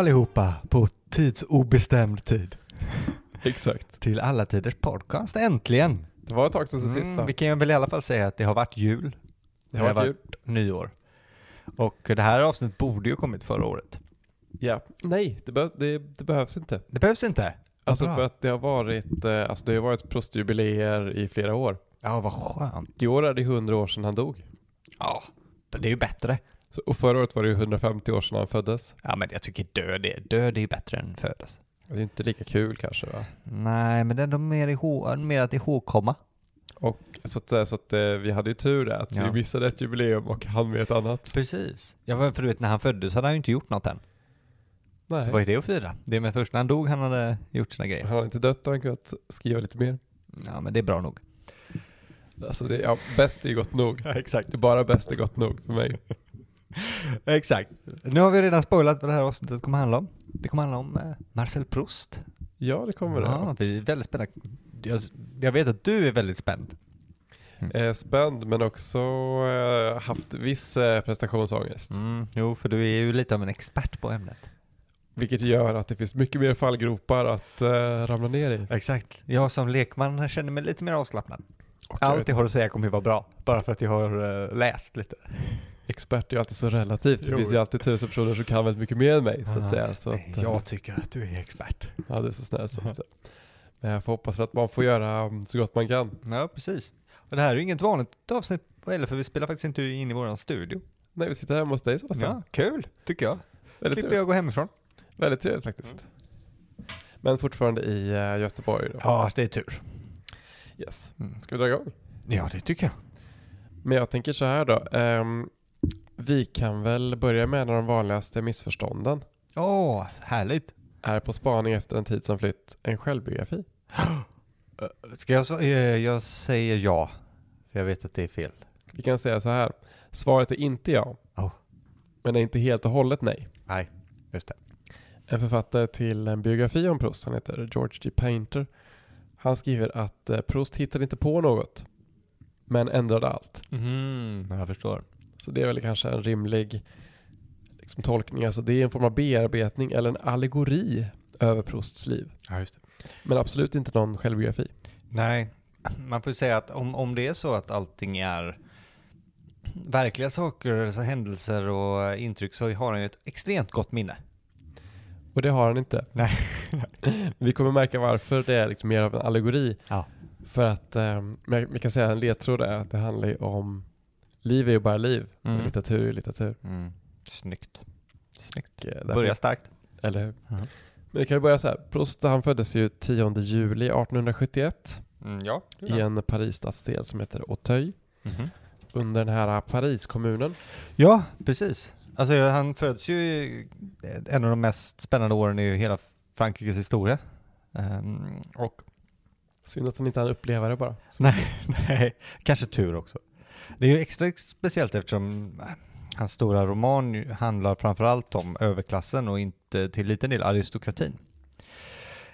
Allihopa på tidsobestämd tid. Exakt. Till alla tiders podcast, äntligen! Det var ett tag sedan sist va? Mm, vi kan väl i alla fall säga att det har varit jul, Det har varit jul. nyår. Och det här avsnittet borde ju kommit förra året. Ja. Nej, det, be- det, det behövs inte. Det behövs inte. Alltså bra. för att det har varit, eh, alltså det har varit prostjubileer i flera år. Ja, vad skönt. I år är det 100 år sedan han dog. Ja, det är ju bättre. Så, och förra året var det ju 150 år sedan han föddes. Ja, men jag tycker död är, död är ju bättre än födas. Det är inte lika kul kanske va? Nej, men det är ändå mer, ihå, mer att ihågkomma. Och så att, så att eh, vi hade ju tur där, att Ja. vi missade ett jubileum och han med ett annat. Precis. Ja, för du vet, när han föddes hade han ju inte gjort något än. Nej. Så vad är det att fira? Det är med först när han dog han hade gjort sina grejer. Han har inte dött och han kunnat skriva lite mer. Ja, men det är bra nog. Alltså det, ja, bäst är gott nog. Ja, exakt. Det är bara bäst är gott nog för mig. Exakt. Nu har vi redan spoilat vad det här avsnittet kommer handla om. Det kommer handla om eh, Marcel Proust. Ja, det kommer det. Ja, vi är väldigt spända. Jag, jag vet att du är väldigt spänd. Eh, spänd men också eh, haft viss prestationsångest. Mm, jo, för du är ju lite av en expert på ämnet. Vilket gör att det finns mycket mer fallgropar att eh, ramla ner i. Exakt. Jag som lekman känner mig lite mer avslappnad. Jag Allt jag har att säga kommer ju vara bra. Bara för att jag har eh, läst lite. Expert är ju alltid så relativt. Det Jo. finns ju alltid tusen personer som kan väldigt mycket mer än mig så att Ah, säga. Så att, Nej, eh, jag tycker att du är expert. Ja, det är så snällt så att säga. Men jag får hoppas att man får göra um, så gott man kan. Ja, precis. Och det här är ju inget vanligt avsnitt eller för vi spelar faktiskt inte in i våran studio. Nej, vi sitter hemma hos dig Sebastian. Ja, kul tycker jag. Väldigt Slipper trevligt. jag gå hemifrån. Väldigt trevligt faktiskt. Men fortfarande i uh, Göteborg då. Ja, det är tur. Yes. Mm. Ska vi dra igång? Ja, det tycker jag. Men jag tänker så här då. ehm, vi kan väl börja med en av de vanligaste missförstånden. Åh, härligt. Är På spaning efter en tid som flytt en självbiografi? Ska jag, så, eh, jag säger ja, för jag vet att det är fel. Vi kan säga så här. Svaret är inte ja. Oh. Men är inte helt och hållet nej. Nej, just det. En författare till en biografi om Proust, han heter George G. Painter. Han skriver att eh, Proust hittade inte på något, men ändrade allt. Mm, jag förstår. Så det är väl kanske en rimlig liksom, tolkning. Alltså det är en form av bearbetning eller en allegori över Prousts liv. Ja, just det. Men absolut inte någon självbiografi. Nej, man får ju säga att om, om det är så att allting är verkliga saker, så händelser och intryck så har han ju ett extremt gott minne. Och det har han inte. Nej. Vi kommer märka varför det är liksom mer av en allegori. Ja. För att, eh, men vi kan säga en ledtråd är att det handlar ju om liv är ju bara liv. Mm. Litteratur är litteratur. Mm. Snyggt. Snyggt. Eh, Börja starkt. Eller hur? Ja. Men vi kan ju börja så här. Proust han föddes ju 10 juli 1871 Mm, ja. i en Paris-stadsdel som heter Auteuil. Mhm. Under den här Paris-kommunen. Ja, precis. Alltså han föds ju i en av de mest spännande åren i hela Frankrikes historia. Ehm, och Synd att han inte hann uppleva det bara. nej, nej, kanske tur också. Det är ju extra speciellt eftersom äh, hans stora roman handlar framförallt om överklassen och inte till liten del aristokratin.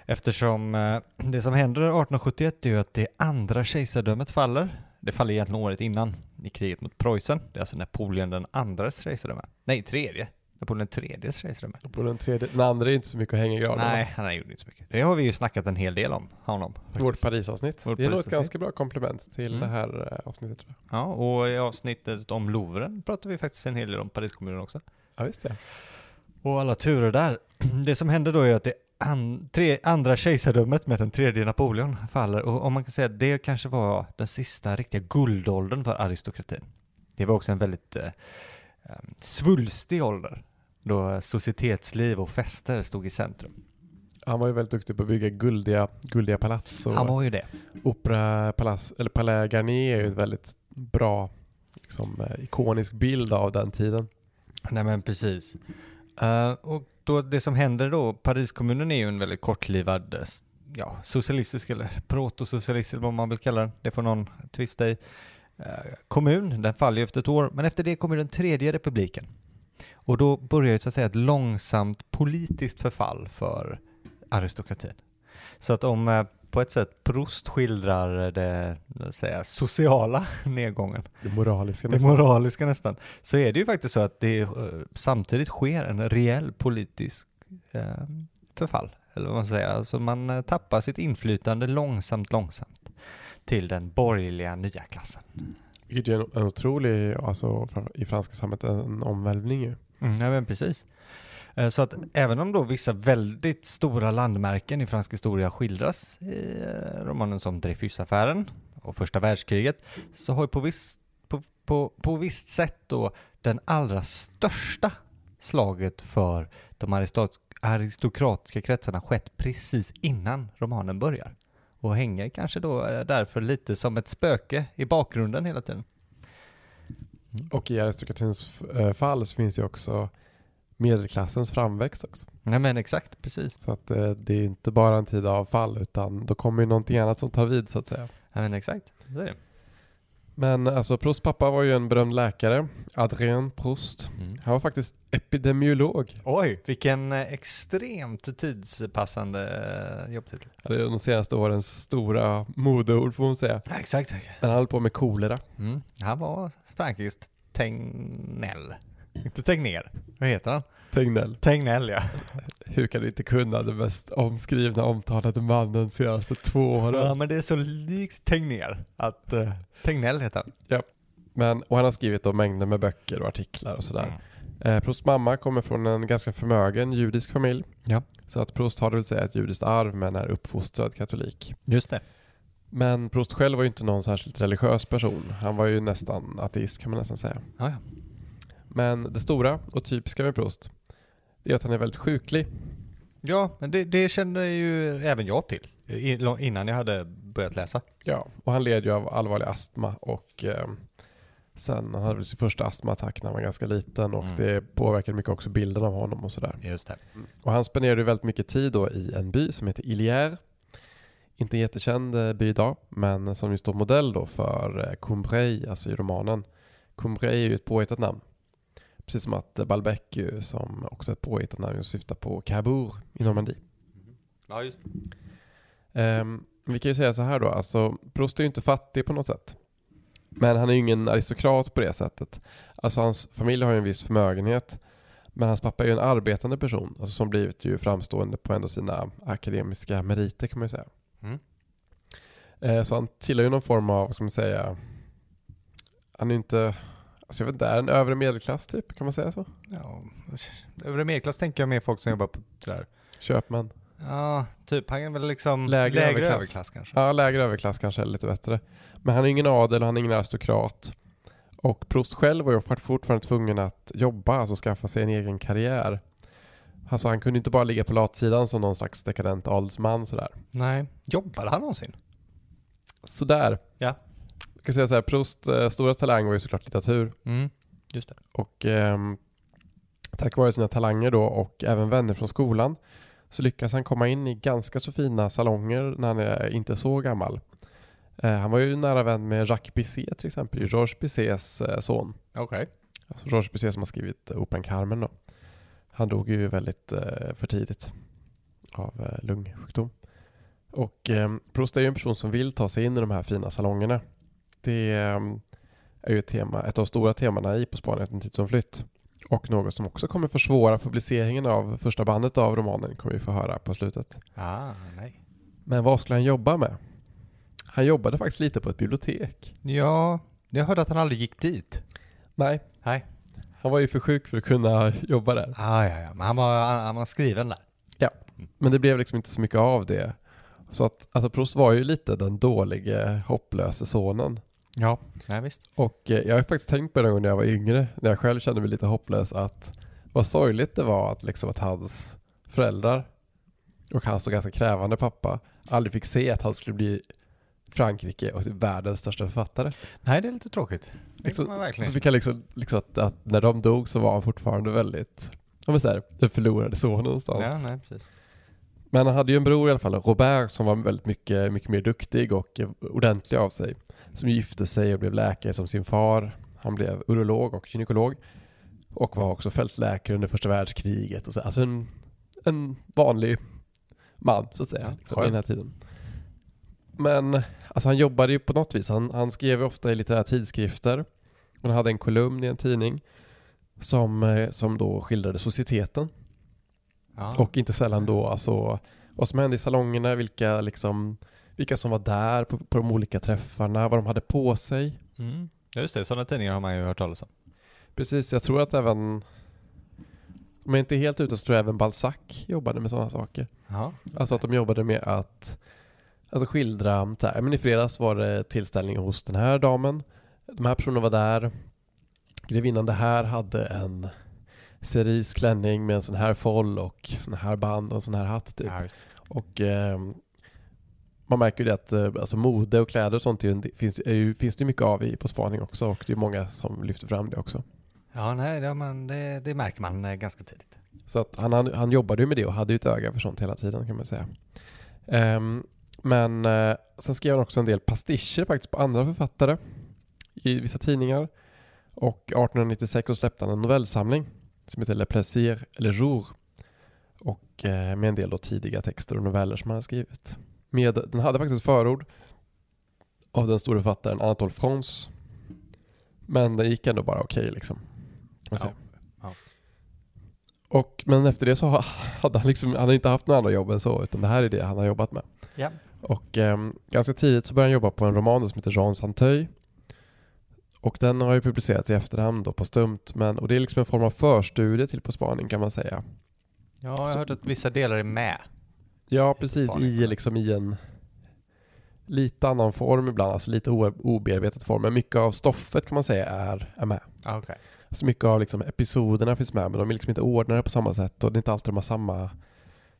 Eftersom äh, det som händer 1871 är ju att det andra kejsardömet faller. Det faller egentligen året innan i kriget mot Preussen. Det är alltså Napoleon den andres kejsardöme. Nej, tredje. Napoleon den tredjes kejsardöme. Och på den andra är inte så mycket att hänga i granen. Nej, han gjort inte så mycket. Det har vi ju snackat en hel del om honom. faktiskt. Vårt Paris-avsnitt. Vårt det är nog ett ganska bra komplement till Mm. det här eh, avsnittet tror jag. Ja, och i avsnittet om Louvren pratar vi faktiskt en hel del om Pariskommunen också. Ja, visst ja. Och alla turer där. Det som händer då är att det an, tre, andra kejsardömet med den tredje Napoleon faller. Och om man kan säga att det kanske var den sista riktiga guldåldern för aristokratin. Det var också en väldigt eh, eh, svulstig ålder. Då societetsliv och fester stod i centrum. Han var ju väldigt duktig på att bygga guldiga, guldiga palats. Och Han var ju det. Opera Palace, eller Palais Garnier är ju ett väldigt bra, liksom, eh, ikonisk bild av den tiden. Nej men precis. Eh, och då det som händer då, Pariskommunen är ju en väldigt kortlivad eh, ja, socialistisk eller protosocialistisk vad man vill kalla den, det får någon tvista i. Eh, kommun, den faller ju efter ett år, men efter det kommer den tredje republiken. Och då börjar ju så att säga ett långsamt politiskt förfall för aristokratin. Så att om eh, på ett sätt Proust skildrar det låt säga, sociala nedgången, Det moraliska det nästan. moraliska nästan, så är det ju faktiskt så att det eh, samtidigt sker en reell politisk eh, förfall. Eller vad man säger, alltså man eh, tappar sitt inflytande långsamt, långsamt till den borgerliga nya klassen. Vilket är en, otrolig, alltså i franska samhället, en omvälvning ju. Mm, ja, men precis. Eh, så att även om då vissa väldigt stora landmärken i fransk historia skildras i eh, romanen som Dreyfusaffären och första världskriget, så har ju på visst, på, på, på visst sätt då den allra största slaget för de aristokratiska kretsarna skett precis innan romanen börjar. Och hänger kanske då eh, därför lite som ett spöke i bakgrunden hela tiden. Och i aristokratins eh, fall så finns ju också medelklassens framväxt också. Nej men exakt, precis. Så att eh, det är inte bara en tid av fall utan då kommer ju någonting annat som tar vid så att säga. Ja, men exakt, så är det. Men alltså Prousts pappa var ju en berömd läkare, Adrien Proust. Mm. Han var faktiskt epidemiolog. Oj, vilken eh, extremt tidspassande eh, jobbtitel. Ja, Det är de senaste årens stora modeord får man säga. Exakt. Men han höll på med kolera. Mm. Han var Frankrikes Tegnell. Inte Tegnér. Vad heter han? Tegnell. Tegnell ja. Hur kan du inte kunna den mest omskrivna omtalade mannen senaste två åren? Ja men det är så likt Tegnér att uh, Tegnell heter han. Men, och han har skrivit då mängder med böcker och artiklar och sådär. Mm. Eh, Prousts mamma kommer från en ganska förmögen judisk familj. Ja. Så att Proust har det vill säga ett judiskt arv men är uppfostrad katolik. Just det. Men Proust själv var ju inte någon särskilt religiös person. Han var ju nästan ateist kan man nästan säga. Ja, ja. Men det stora och typiska med Proust det är att han är väldigt sjuklig. ja men det, det kände ju även jag till innan jag hade börjat läsa. Ja, och han led ju av allvarlig astma och eh, sen han hade väl sin första astmaattack när han var ganska liten och Mm. det påverkade mycket också bilden av honom och sådär. Just det. Och han spenderade ju väldigt mycket tid då i en by som heter Ilière. Inte en jättekänd eh, by idag, men som ju står modell då för eh, Combray, alltså i romanen. Combray är ju ett påhittat namn. Precis som att Balbec som också är ett påhittat namn, syftar på Cabourg i Normandie. Ja, just Ehm, vi kan ju säga så här då, alltså Proust är ju inte fattig på något sätt. Men han är ju ingen aristokrat på det sättet. Alltså hans familj har ju en viss förmögenhet. Men hans pappa är ju en arbetande person, alltså som blivit ju framstående på ändå sina akademiska meriter kan man ju säga. Mm. Eh, så han tillhör ju någon form av, vad ska man säga, han är ju inte, alltså jag vet inte, är en övre medelklass typ, kan man säga så? Ja, övre medelklass tänker jag mer folk som jobbar på sådär. Köpman. Ja, typ han är väl liksom Lägre lägre, överklass. överklass. kanske. Ja, lägre överklass kanske är lite bättre. Men han är ingen adel och han är ingen aristokrat. Och Proust själv var ju fort- fortfarande tvungen att jobba, alltså skaffa sig en egen karriär. Alltså han kunde inte bara ligga på latsidan som någon slags dekadent adelsman sådär. Nej. Jobbade han någonsin? Sådär. Ja. Kan säga så här, Proust eh, stora talang var ju såklart litteratur. Mm. Just det. Och ehm, tack vare sina talanger då och även vänner från skolan så lyckas han komma in i ganska så fina salonger när han är inte så gammal. Eh, han var ju nära vän med Jacques Bisset till exempel, Georges Bissets eh, son. Okej. Alltså Georges Bisset som har skrivit eh, operan Carmen då. Han dog ju väldigt eh, för tidigt av eh, lungsjukdom. Och eh, Proust är ju en person som vill ta sig in i de här fina salongerna. Det eh, är ju ett, tema, ett av de stora temana i På spaning efter en tid som flytt. Och något som också kommer försvåra publiceringen av första bandet av romanen kommer vi få höra på slutet. Ah, nej. Men vad skulle han jobba med? Han jobbade faktiskt lite på ett bibliotek. Ja, jag hörde att han aldrig gick dit. Nej. Nej. Han var ju för sjuk för att kunna jobba där. Ah, ja, ja, men han var, han, var skriven där. Men det blev liksom inte så mycket av det. Så att, alltså Proust var ju lite den dålige, hopplöse sonen. Ja, nej visst. Och eh, jag har faktiskt tänkt på det när jag var yngre, när jag själv kände mig lite hopplös, att vad sorgligt det var att, liksom, att hans föräldrar och hans så ganska krävande pappa aldrig fick se att han skulle bli Frankrike och världens största författare. Nej, det är lite tråkigt. Liksom, Så fick han liksom, liksom att, att när de dog så var han fortfarande väldigt, ja men så här, den förlorade sonen någonstans. Ja, nej, precis. Men han hade ju en bror i alla fall, Robert, som var väldigt mycket, mycket mer duktig och eh, ordentlig av sig. Som gifte sig och blev läkare som sin far. Han blev urolog och gynekolog. Och var också fältläkare under första världskriget. Och så, alltså en, en vanlig man, så att säga, liksom, i den här tiden. men alltså han jobbade ju på något vis. Han, han skrev ju ofta i litterära tidskrifter. Han hade en kolumn i en tidning som, eh, som då skildrade societeten. Ja. Och inte sällan då alltså vad som hände i salongerna, vilka, liksom, vilka som var där på, på de olika träffarna, vad de hade på sig. Mm. Ja, Just det, sådana tidningar har man ju hört talas om. Precis, jag tror att även om jag inte är helt ute så tror jag även Balzac jobbade med sådana saker. Ja. Alltså att de jobbade med att alltså skildra, så här, men i fredags var det tillställning hos den här damen. De här personerna var där. Grevinnan det här hade en cerise klänning med en sån här foll och sån här band och en sån här hatt typ. Ja. Och eh, man märker ju det att eh, alltså mode och kläder och sånt är finns, är ju, finns det mycket av i På spaning också och det är många som lyfter fram det också. ja nej, det, man, det, det märker man eh, ganska tidigt. Så att han, han, han jobbade ju med det och hade ju ett öga för sånt hela tiden kan man säga. Ehm, men eh, sen skrev han också en del pastischer faktiskt på andra författare i vissa tidningar. Och 1896 så släppte han en novellsamling som heter Le Plaisir Le Jour. Och eh, med en del då tidiga texter och noveller som han hade skrivit. Med, den hade faktiskt ett förord av den stora författaren Anatole France. Men den gick ändå bara okej liksom. kan man Ja. Ja. Och, men efter det så ha- hade han liksom, han inte haft några andra jobb än så, utan det här är det han har jobbat med. Ja. Och ehm, ganska tidigt så började han jobba på en roman som heter Jean Santeuil. Och den har ju publicerats i efterhand då på stumt, men, och det är liksom en form av förstudie till På spaning kan man säga. Ja, jag har hört att vissa delar är med. Ja, precis, i liksom i en lite annan form ibland, alltså lite o- obearbetad form, men mycket av stoffet kan man säga är, är med. Ja, Okej. Så mycket av liksom episoderna finns med, men de är liksom inte ordnade på samma sätt och det är inte alltid de har samma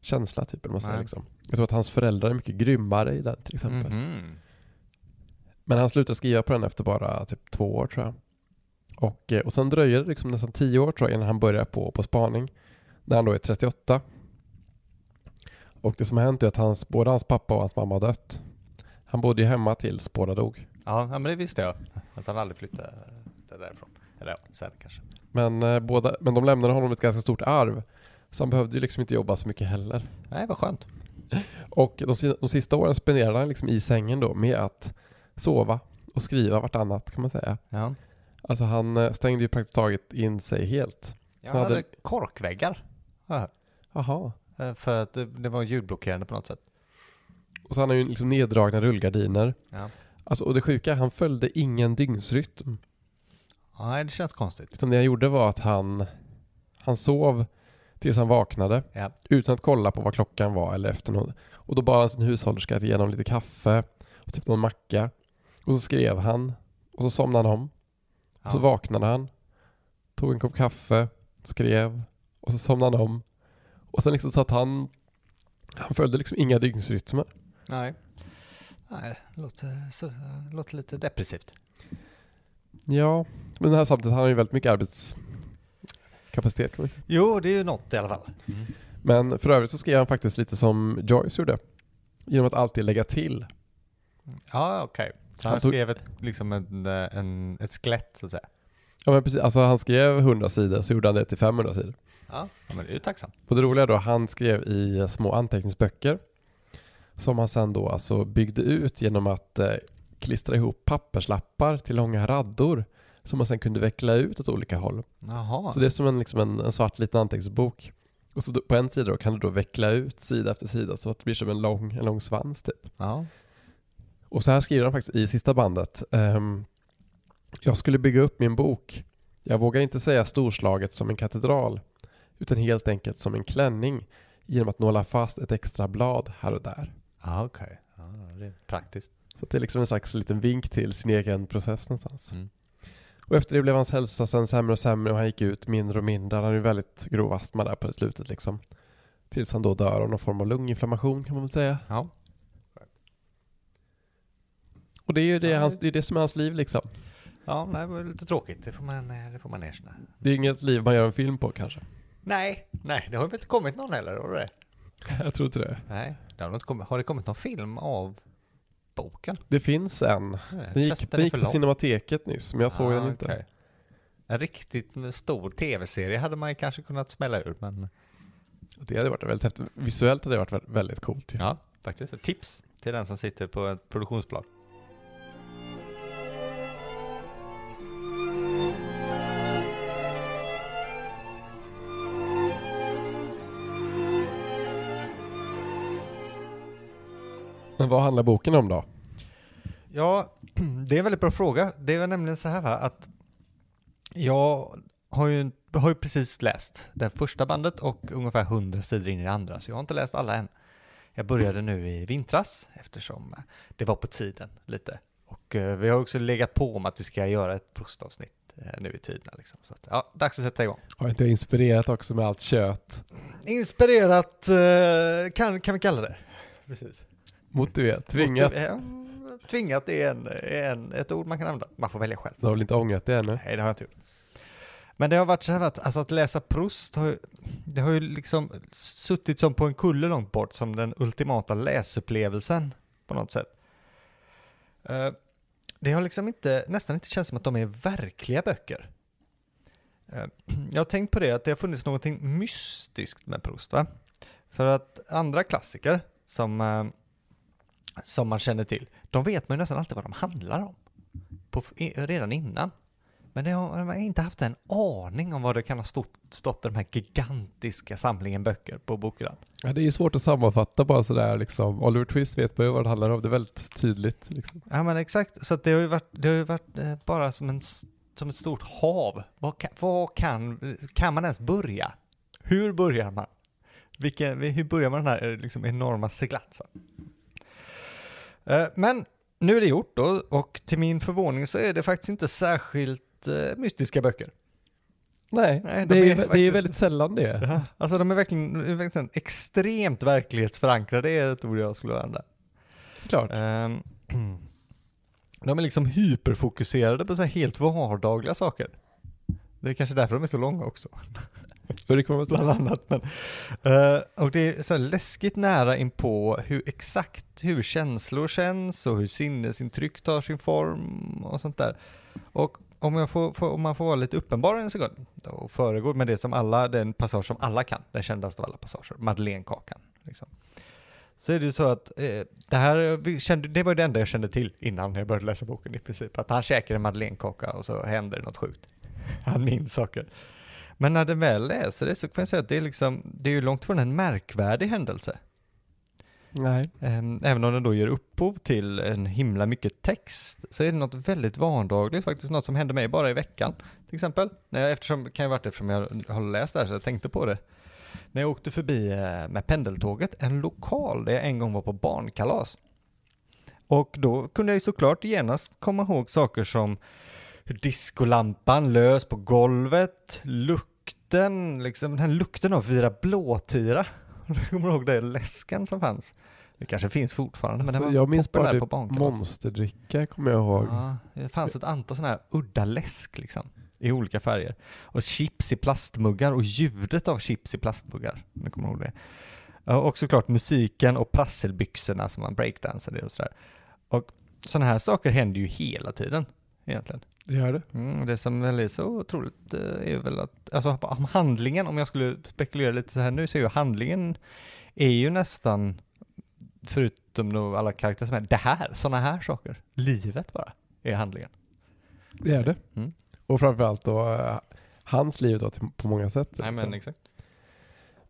känsla typ. Man säger, liksom. Jag tror att hans föräldrar är mycket grymmare i den till exempel. Mhm. Men han slutade skriva på den efter bara typ två år tror jag. Och, eh, och sen dröjer det liksom nästan tio år tror jag innan han börjar på, på spaning. När han då är 38. Och det som har hänt är att hans, både hans pappa och hans mamma har dött. Han bodde ju hemma tills båda dog. Ja, ja, men det visste jag. Att han aldrig flyttade därifrån. Eller ja, sen kanske. Men, eh, båda, men de lämnade honom ett ganska stort arv. Så han behövde ju liksom inte jobba så mycket heller. Nej, vad skönt. Och de, de sista åren spenderade han liksom i sängen då med att sova och skriva vartannat kan man säga. Ja. Alltså han eh, stängde ju praktiskt taget in sig helt. Jag Han hade korkväggar. Jaha. Eh, För att det, det var ljudblockerande på något sätt. Och så han har ju liksom neddragna rullgardiner. Ja. Alltså, och det sjuka, han följde ingen dygnsrytm. Nej, det känns konstigt. Utan det han gjorde var att han, han sov tills han vaknade Ja. utan att kolla på vad klockan var eller efter något. Och då bad han sin hushållerska att ge honom lite kaffe och typ någon macka. Och så skrev han och så somnade han om. Och så Ja. vaknade han, tog en kopp kaffe, skrev och så somnade han om. Och sen liksom så att han, han följde liksom inga dygnsrytmer. Nej. Nej, det låter, så, det låter lite depressivt. Ja, men den här samtidigt han har ju väldigt mycket arbetskapacitet kan man säga. Jo, det är ju något i alla fall. Men för övrigt så skrev han faktiskt lite som Joyce gjorde. Genom att alltid lägga till. Ja, okej. Så Han han tog- skrev ett, liksom en, en, ett skelett så att säga. Ja men precis, alltså han skrev 100 sidor så gjorde han det till 500 sidor. Ja, men det är ju tacksamt. Och det roliga då, han skrev i små anteckningsböcker. Som han sen då alltså byggde ut genom att eh, klistra ihop papperslappar till långa raddor. Som man sen kunde veckla ut åt olika håll. Jaha. Så det är som en, liksom en, en svart liten anteckningsbok. Och så då, på en sida då kan du då veckla ut sida efter sida så att det blir som en lång, en lång svans typ. Ja. Och så här skriver han faktiskt i sista bandet. ehm, jag skulle bygga upp min bok. Jag vågar inte säga storslaget som en katedral. Utan helt enkelt som en klänning. Genom att nåla fast ett extra blad här och där. Ja, okej. Ja, det är praktiskt. Så det är liksom en slags liten vink till sin egen process någonstans. Mm. Och efter det blev hans hälsa sen sämre och sämre och han gick ut mindre och mindre. Han hade ju väldigt grov astma där på slutet liksom. Tills han då dör av någon form av lunginflammation kan man väl säga. Ja. Och det är ju det, Ja, hans, det- är det som är hans liv liksom. Ja, det var lite tråkigt. Det får man, eh, det får man erkänna. Det är inget liv man gör en film på kanske. Nej, nej, det har väl inte kommit någon heller, har det? Jag tror inte det. Nej, det har, inte kommit, har det kommit någon film av boken? Det finns en. Det Den gick, att den gick på. Cinemateket nyss, men jag såg Ah, den inte. okej. En riktigt stor tv-serie hade man kanske kunnat smälla ur, men Det hade varit väldigt häftigt. Visuellt hade det varit vä- väldigt coolt. ju. ja, faktiskt. Ett tips till den som sitter på ett produktionsblad. Men vad handlar boken om då? Ja, det är en väldigt bra fråga. Det är nämligen så här va, att jag har ju, har ju precis läst det första bandet och ungefär 100 sidor in i det andra, så jag har inte läst alla än. Jag började nu i vintras eftersom det var på tiden lite. Och eh, vi har också legat på om att vi ska göra ett prostavsnitt eh, nu i tiderna. Liksom. Så att, ja, dags att sätta igång. Har inte inspirerat också med allt kött? Inspirerat eh, kan, kan vi kalla det. Precis. Motiverat, tvingat. Ja, tvingat är, en, är en, ett ord man kan använda. Man får välja själv. Du har väl inte ångrat det ännu? Nej, det har jag inte gjort. Men det har varit så här att, alltså att läsa Proust har ju, det har ju liksom suttit som på en kulle långt bort som den ultimata läsupplevelsen på något sätt. Eh, det har liksom inte, nästan inte känts som att de är verkliga böcker. Eh, jag har tänkt på det, att det har funnits någonting mystiskt med Proust. Va? För att andra klassiker som, eh, som man känner till, de vet man ju nästan alltid vad de handlar om. På, redan innan. Men det har, man har inte haft en aning om vad det kan ha stått, stått i den här gigantiska samlingen böcker på bokhyllan. Ja, det är svårt att sammanfatta bara sådär liksom. Oliver Twist vet man ju vad det handlar om, det är väldigt tydligt. Liksom. Ja men exakt, så det har ju varit, det har ju varit eh, bara som, en, som ett stort hav. Vad kan, vad kan, kan man ens börja? Hur börjar man? Vilken, hur börjar man den här eh, liksom, enorma seglatsen? Eh, men nu är det gjort då, och till min förvåning så är det faktiskt inte särskilt mystiska böcker. Nej, Nej de det, är, faktiskt, det är väldigt sällan det. Ja, alltså de är verkligen, verkligen extremt verklighetsförankrade, det är ett ord jag skulle använda. Klart. Um, de är liksom hyperfokuserade på så helt vardagliga saker. Det är kanske därför de är så långa också. det kan man Bland annat. Men, uh, och det är så här läskigt nära in på hur exakt hur känslor känns och hur sinnesintryck tar sin form och sånt där. Och om, jag får, får, om man får vara lite uppenbar en sekund och föregå med det som alla, den passage som alla kan, den kändaste av alla passager, Madeleinekakan. Liksom. Så är det ju så att eh, det här, vi kände, det var det enda jag kände till innan jag började läsa boken i princip, att han käkar en madeleinekaka och så händer det något sjukt. Han minns saker. Men när den väl läser det så kan jag säga att det är liksom, det är ju långt från en märkvärdig händelse. Nej. Ehm, även om den då ger upphov till en himla mycket text så är det något väldigt vardagligt, faktiskt något som hände mig bara i veckan till exempel. Eftersom, kan ju varit eftersom jag har läst det här så jag tänkte på det. När jag åkte förbi eh, med pendeltåget, en lokal där jag en gång var på barnkalas. Och då kunde jag ju såklart genast komma ihåg saker som diskolampan lös på golvet, lukten, liksom den här lukten av Vira Blåtira kommer ihåg det läsken som fanns. Det kanske finns fortfarande, men alltså, det var Jag minns bara det på monsterdricka, kommer jag ihåg. Ja, det fanns ett antal sådana här udda läsk liksom, i olika färger. Och chips i plastmuggar och ljudet av chips i plastmuggar. Jag kommer ihåg det. Och såklart musiken och prasselbyxorna som man breakdansade och sådär. Och sådana här saker händer ju hela tiden egentligen. Det gör det. Mm, det som väl är så otroligt eh, är väl att, alltså om handlingen, om jag skulle spekulera lite så här nu, så är ju handlingen är ju nästan, förutom då alla karaktärer som är, det här, sådana här saker. Livet bara är handlingen. Det är det. Mm. Och framförallt då eh, hans liv då på många sätt. Nej, men, exakt.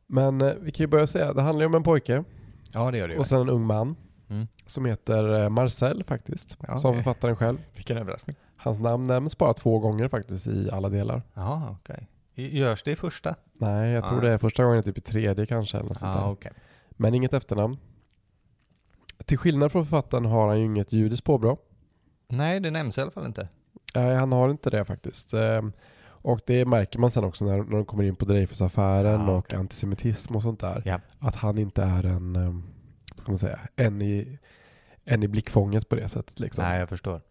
men eh, vi kan ju börja säga, det handlar ju om en pojke. Ja det gör det ju. Och sen en ung man. Mm. Som heter Marcel faktiskt. Ja, som författaren själv. Vilken överraskning. Hans namn nämns bara två gånger faktiskt i alla delar. Ja, okej. Okay. Görs det i första? Nej, jag tror ah. det är första gången typ i tredje kanske. Eller något sånt ah, okay. Men inget efternamn. Till skillnad från författaren har han ju inget judiskt påbrå. Nej, det nämns i alla fall inte. Nej, han har inte det faktiskt. Ehm, och det märker man sen också när, när de kommer in på Dreyfusaffären ah, okay. och antisemitism och sånt där. Ja. Att han inte är en, ehm, ska man säga, en i, en i blickfånget på det sättet. Liksom. Nej, jag förstår.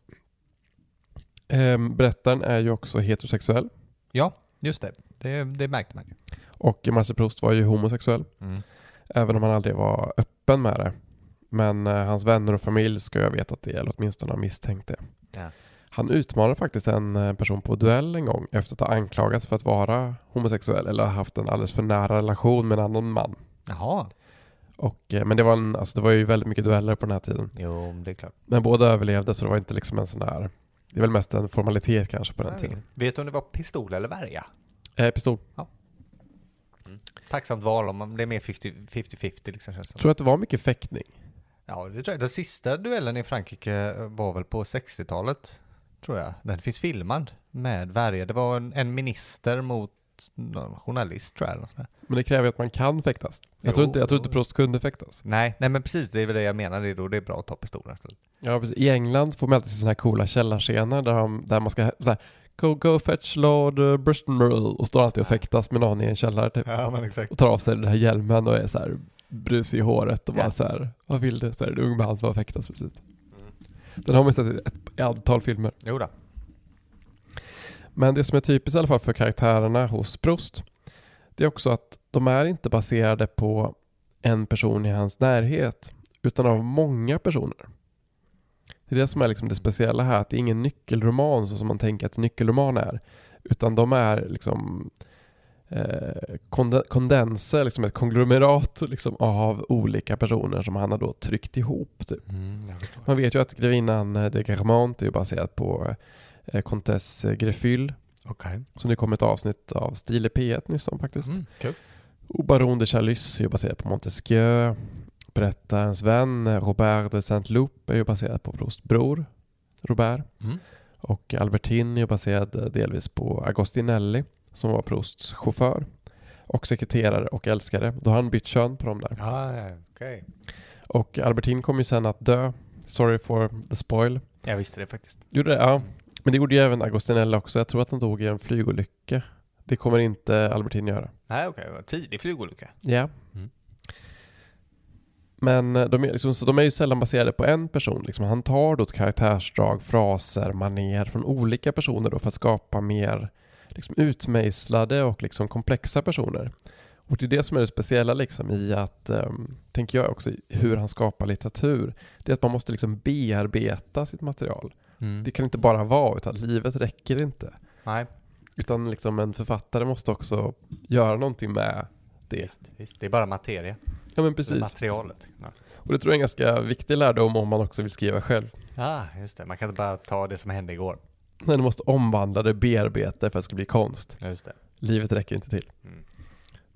Ehm, berättaren är ju också heterosexuell. Ja, just det. Det, det märkte man ju. Och Marcel Proust var ju homosexuell. Mm. Även om han aldrig var öppen med det. Men eh, hans vänner och familj ska jag veta att det eller åtminstone har misstänkt det. Ja. Han utmanade faktiskt en eh, person på duell en gång efter att ha anklagats för att vara homosexuell eller haft en alldeles för nära relation med en annan man. Jaha. Och, eh, men det var, en, alltså det var ju väldigt mycket dueller på den här tiden. Jo, det är klart. Men båda överlevde så det var inte liksom en sån där, det är väl mest en formalitet kanske på den Nej. tiden. Vet du om det var pistol eller värja? Eh, pistol. Tacksamt val om man- det är mer 50 50-50 liksom känns som. Tror att det var mycket fäktning. Ja, det tror jag. Den sista duellen i Frankrike var väl på 60-talet, tror jag. Den finns filmad med värja. Det var en, en minister mot någon journalist tror jag. eller något sånt där. Men det kräver ju att man kan fäktas. Jag tror Jo. inte, jag tror inte Prost kunde fäktas. Nej, nej men precis, det är väl det jag menar. Det är då det är bra att ta pistolen. Så. Ja, precis. I England får man alltid se sådana här coola källarscener där, de, där man ska så här, go, go fetch Lord uh, Bristol och står alltid och fäktas med någon i en källare typ. Ja, men exakt. Och tar av sig den här hjälmen och är så här brusig i håret och bara Ja. så här, vad vill du? Så är det en ung man som har fäktats precis. Den har man sett i ett, ett antal filmer. Jo då. Men det som är typiskt i alla fall för karaktärerna hos Proust, det är också att de är inte baserade på en person i hans närhet, utan av många personer. Det är det som är liksom det speciella här, att det är ingen nyckelroman så som man tänker att en nyckelroman är, utan de är liksom eh, konde- kondenser, liksom ett konglomerat liksom, av olika personer som han har då tryckt ihop. Typ. Mm. Man vet ju att grevinnan eh, de Guermantes är ju baserat på eh, Comtesse Greffyl, Okej. som det kom ett avsnitt av Stil i P1 nyss om faktiskt. Mm, kul. Och Baron de Chalus är ju baserad på Montesquieu. Berättarens vän eh, Robert de Saint-Loup är ju baserad på Prousts bror Robert. Mm. Och Albertine är baserad eh, delvis på Agostinelli som var Prousts chaufför och sekreterare och älskare. Då har han bytt kön på dem där. Ja, okej. Och Albertine kom ju sen att dö. Sorry for the spoil. Jag visste det faktiskt. Gjorde det? Ja. Men det gjorde ju även Agostinelli också. Jag tror att han dog i en flygolycka. Det kommer inte Albertine göra. Nej, okej. Okay. Tidig flygolycka. Ja. Mm. Men eh, de är, liksom, så de är ju sällan baserade på en person. Liksom. Han tar då ett karaktärsdrag, fraser, maner från olika personer då för att skapa mer liksom, utmejslade och liksom, komplexa personer. Och det är det som är det speciella liksom, i att, um, tänker jag också, hur han skapar litteratur. Det är att man måste liksom bearbeta sitt material. Mm. Det kan inte bara vara, utan livet räcker inte. Nej, Utan liksom en författare måste också göra någonting med det. visst, visst. Det är bara materia. Ja men precis. materialet. Ja. Och det tror jag är en ganska viktig lärdom om man också vill skriva själv. Ah, just det. Man kan inte bara ta det som hände igår. Men du måste omvandla det, bearbeta det för att det ska bli konst. Just det. Livet räcker inte till. Mm.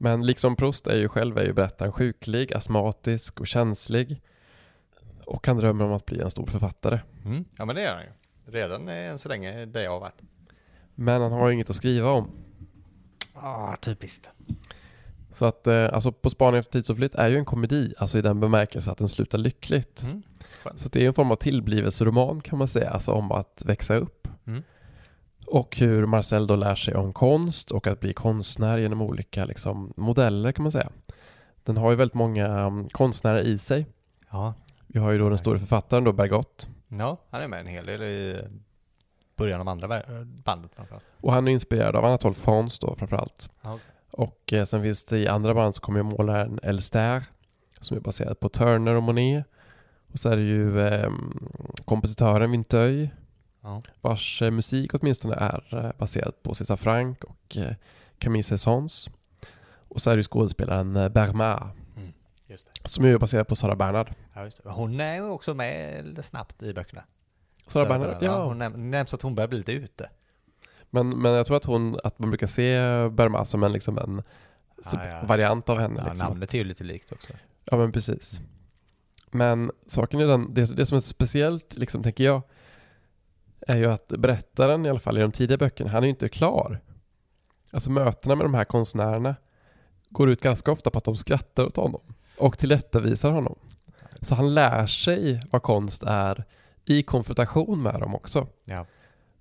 Men liksom Proust är ju själv är ju berättaren sjuklig, astmatisk och känslig. Och han drömmer om att bli en stor författare. Mm. Ja, men det är han ju. Redan eh, än så länge det jag har varit. Men han har ju inget att skriva om. Ah, typiskt. Så att, eh, alltså På spaning efter tidsoflytt är ju en komedi, alltså i den bemärkelse att den slutar lyckligt. Mm. Så det är en form av tillblivelseroman kan man säga, alltså om att växa upp. Och hur Marcel då lär sig om konst och att bli konstnär genom olika liksom, modeller kan man säga. Den har ju väldigt många um, konstnärer i sig. Ja. Vi har ju då den stora författaren då, Bergot. ja, han är med en hel del i början av andra bandet framförallt. Och han är inspirerad av Anatole France då framförallt. Ja. Och eh, sen finns det i andra band så kommer ju målaren Elster som är baserad på Turner och Monet. Och så är det ju eh, kompositören Vinteuil Ja. vars eh, musik åtminstone är eh, baserad på César Franck och eh, Camille Saint-Saëns. Och så är det skådespelaren Just det. som är baserad på Sara Bernhard. Ja. Hon är ju också med snabbt i böckerna. Sara Sarah Bernhard, ja. Hon näm- nämns att hon börjar bli lite ute. Men, men jag tror att hon, att man brukar se Bernard som en, liksom en Ah, ja. variant av henne. Ja, liksom. namnet är ju lite likt också. Ja men precis. Men saken är den, det, det som är speciellt liksom tänker jag är ju att berättaren i alla fall i de tidiga böckerna, han är ju inte klar. Alltså mötena med de här konstnärerna går ut ganska ofta på att de skrattar åt honom och tillrättavisar honom. Så han lär sig vad konst är i konfrontation med dem också. Ja.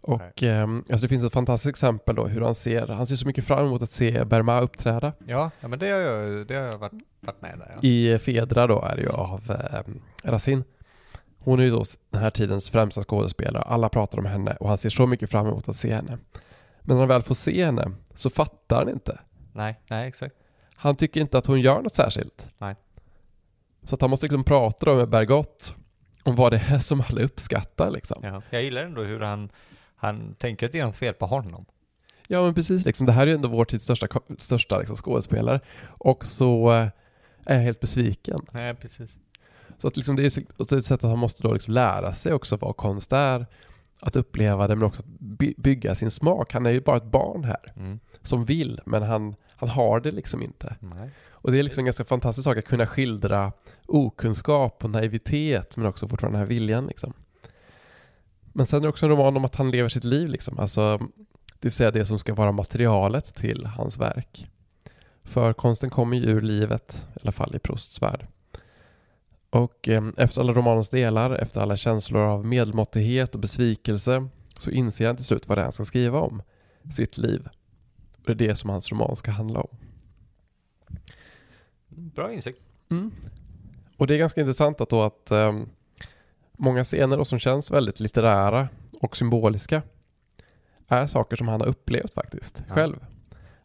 Och ehm, alltså det finns ett fantastiskt exempel då hur han ser, han ser så mycket fram emot att se Berma uppträda. Ja, ja men det har jag, det har jag varit, varit med där. Ja. I Fedra då är det ju av eh, Racine. Hon är ju då den här tidens främsta skådespelare. Alla pratar om henne och han ser så mycket fram emot att se henne. Men när han väl får se henne så fattar han inte. Nej, nej exakt. Han tycker inte att hon gör något särskilt. Nej. Så att han måste liksom prata då med Bergot om vad det är som alla uppskattar liksom. Ja. Jag gillar ändå hur han, han tänker att det är något fel på honom. Ja men precis, liksom, det här är ju ändå vår tids största, största liksom, skådespelare. Och så eh, är helt besviken. Nej, precis. Så att liksom det är så- ett sätt att han måste då liksom lära sig också vad konst är, att uppleva det men också att by- bygga sin smak. Han är ju bara ett barn här Mm. som vill men han, han har det liksom inte. Nej. Och det är liksom en ganska fantastisk sak att kunna skildra okunskap och naivitet men också fortfarande den här viljan liksom. Men sen är det också en roman om att han lever sitt liv liksom. Alltså, det vill säga det som ska vara materialet till hans verk. För konsten kommer ju ur livet, i alla fall i Prousts värld. Och eh, efter alla romanens delar, efter alla känslor av medelmåttighet och besvikelse så inser han till slut vad det är han ska skriva om. Sitt liv. Och det är det som hans roman ska handla om. Bra insikt. Mm. Och det är ganska intressant att då att ehm, många scener då som känns väldigt litterära och symboliska är saker som han har upplevt faktiskt Ja. själv.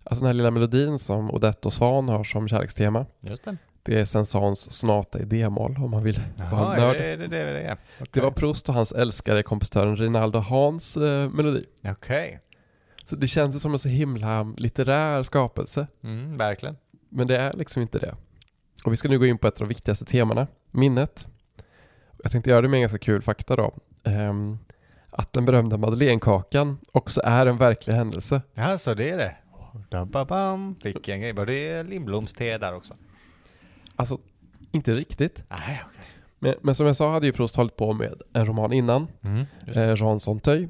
Alltså den här lilla melodin som Odette och Svan har som kärlekstema. Just det. Det är Saint-Saëns sonata i d-moll om man vill vara nörd. det det, det, det, det. Det var Proust och hans älskade kompositören Rinaldo Hahns eh, melodi. Okej. Så det känns ju som en så himla litterär skapelse. Mm, verkligen. Men det är liksom inte det. Och vi ska nu gå in på ett av de viktigaste temana, minnet. Jag tänkte göra det med en ganska kul fakta då. Ehm, att den berömda madeleinekakan också är en verklig händelse. Ja, så det är det. Da, ba, bam. Vilken grej. Var det Lindbloms te där också? Alltså, inte riktigt. Nej, okej. Men, men som jag sa hade ju Proust hållit på med en roman innan, Mm, eh, Jean Sonteuil,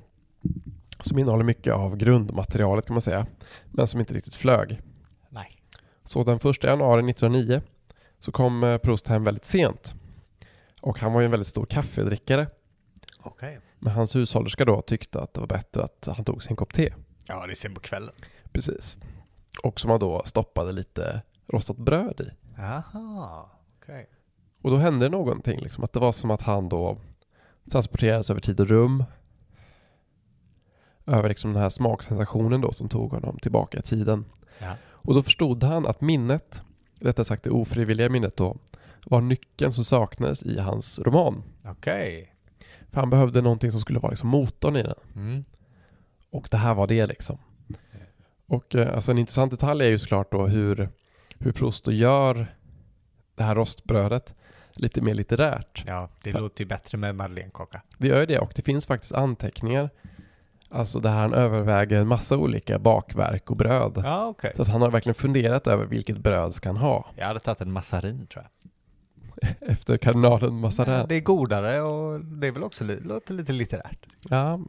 som innehåller mycket av grundmaterialet kan man säga, men som inte riktigt flög. Nej. Så den 1 januari 1909 så kom eh, Proust hem väldigt sent. Och han var ju en väldigt stor kaffedrickare. Okej. Men hans hushållerska då tyckte att det var bättre att han tog sin kopp te. Ja, det är sen på kvällen. Precis. Och som han då stoppade lite rostat bröd i. Jaha, okej. Och då hände någonting, liksom, att det var som att han då transporterades över tid och rum. Över liksom den här smaksensationen då som tog honom tillbaka i tiden. Ja. Och då förstod han att minnet, rättare sagt det ofrivilliga minnet då, var nyckeln som saknades i hans roman. Okej. För han behövde någonting som skulle vara liksom motorn i den. Mm. Och det här var det liksom. Och eh, alltså en intressant detalj är ju såklart då hur, hur Proust gör det här rostbrödet lite mer litterärt. Ja, det Ja. låter ju bättre med madeleinekaka. Det gör ju det och det finns faktiskt anteckningar. Alltså där han överväger en massa olika bakverk och bröd. Ja, okej. Så att han har verkligen funderat över vilket bröd ska han ha. Jag hade tagit en massarin tror jag. Efter kardinalen Ja, Mazarin. det är godare och det är väl också låter lite litterärt. Ja,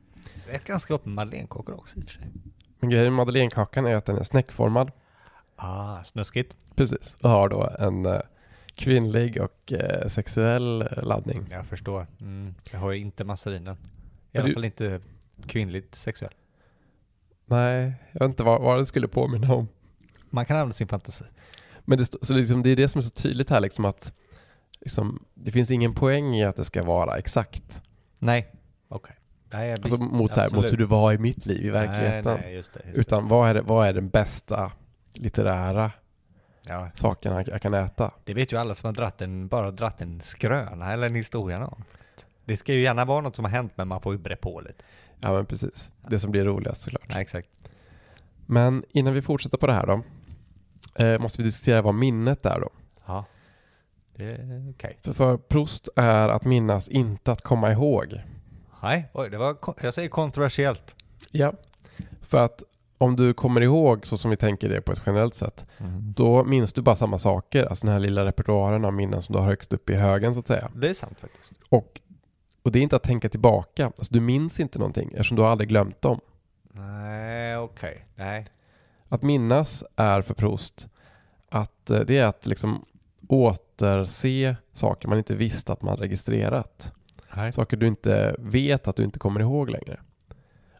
Det är ganska gott med madeleinekakor också i och för sig. men grejen med madeleinekakan är att den är snäckformad. Ah, snuskigt. Precis. Och har då en eh, kvinnlig och eh, sexuell laddning. Jag förstår. Mm. Jag har ju inte massarinen. I alla du- fall inte kvinnligt sexuell. Nej, jag vet inte vad, vad den skulle påminna om. Man kan använda sin fantasi. Men det, så liksom, det är det som är så tydligt här liksom att liksom, det finns ingen poäng i att det ska vara exakt. Nej, okej. Nej, jag Alltså mot, här, mot hur det var i mitt liv i verkligheten. Nej, nej, just det. Just. Utan vad är, det, vad är den bästa litterära Ja, saken jag, kan äta? det vet ju alla som har dratt en, bara dratt en skröna eller en historia någon. Det ska ju gärna vara något som har hänt men man får ju bre på lite. Ja men precis. Det som blir roligast såklart. Nej, exakt. Men innan vi fortsätter på det här då. Eh, måste vi diskutera vad minnet är då. Ja, det är okej. För, för Proust är att minnas, inte att komma ihåg. Nej, oj, det var, jag säger kontroversiellt. Ja. För att om du kommer ihåg så som vi tänker det på ett generellt sätt. Då minns du bara samma saker. Alltså den här lilla repertoaren av minnen som du har högst upp i högen så att säga. Det är sant faktiskt. Och, och det är inte att tänka tillbaka. Alltså du minns inte någonting eftersom du har aldrig glömt dem. Nej, okej. Nej. Att minnas är för Proust att eh, det är att liksom återse saker man inte visste att man registrerat. Nej. Saker du inte vet att du inte kommer ihåg längre.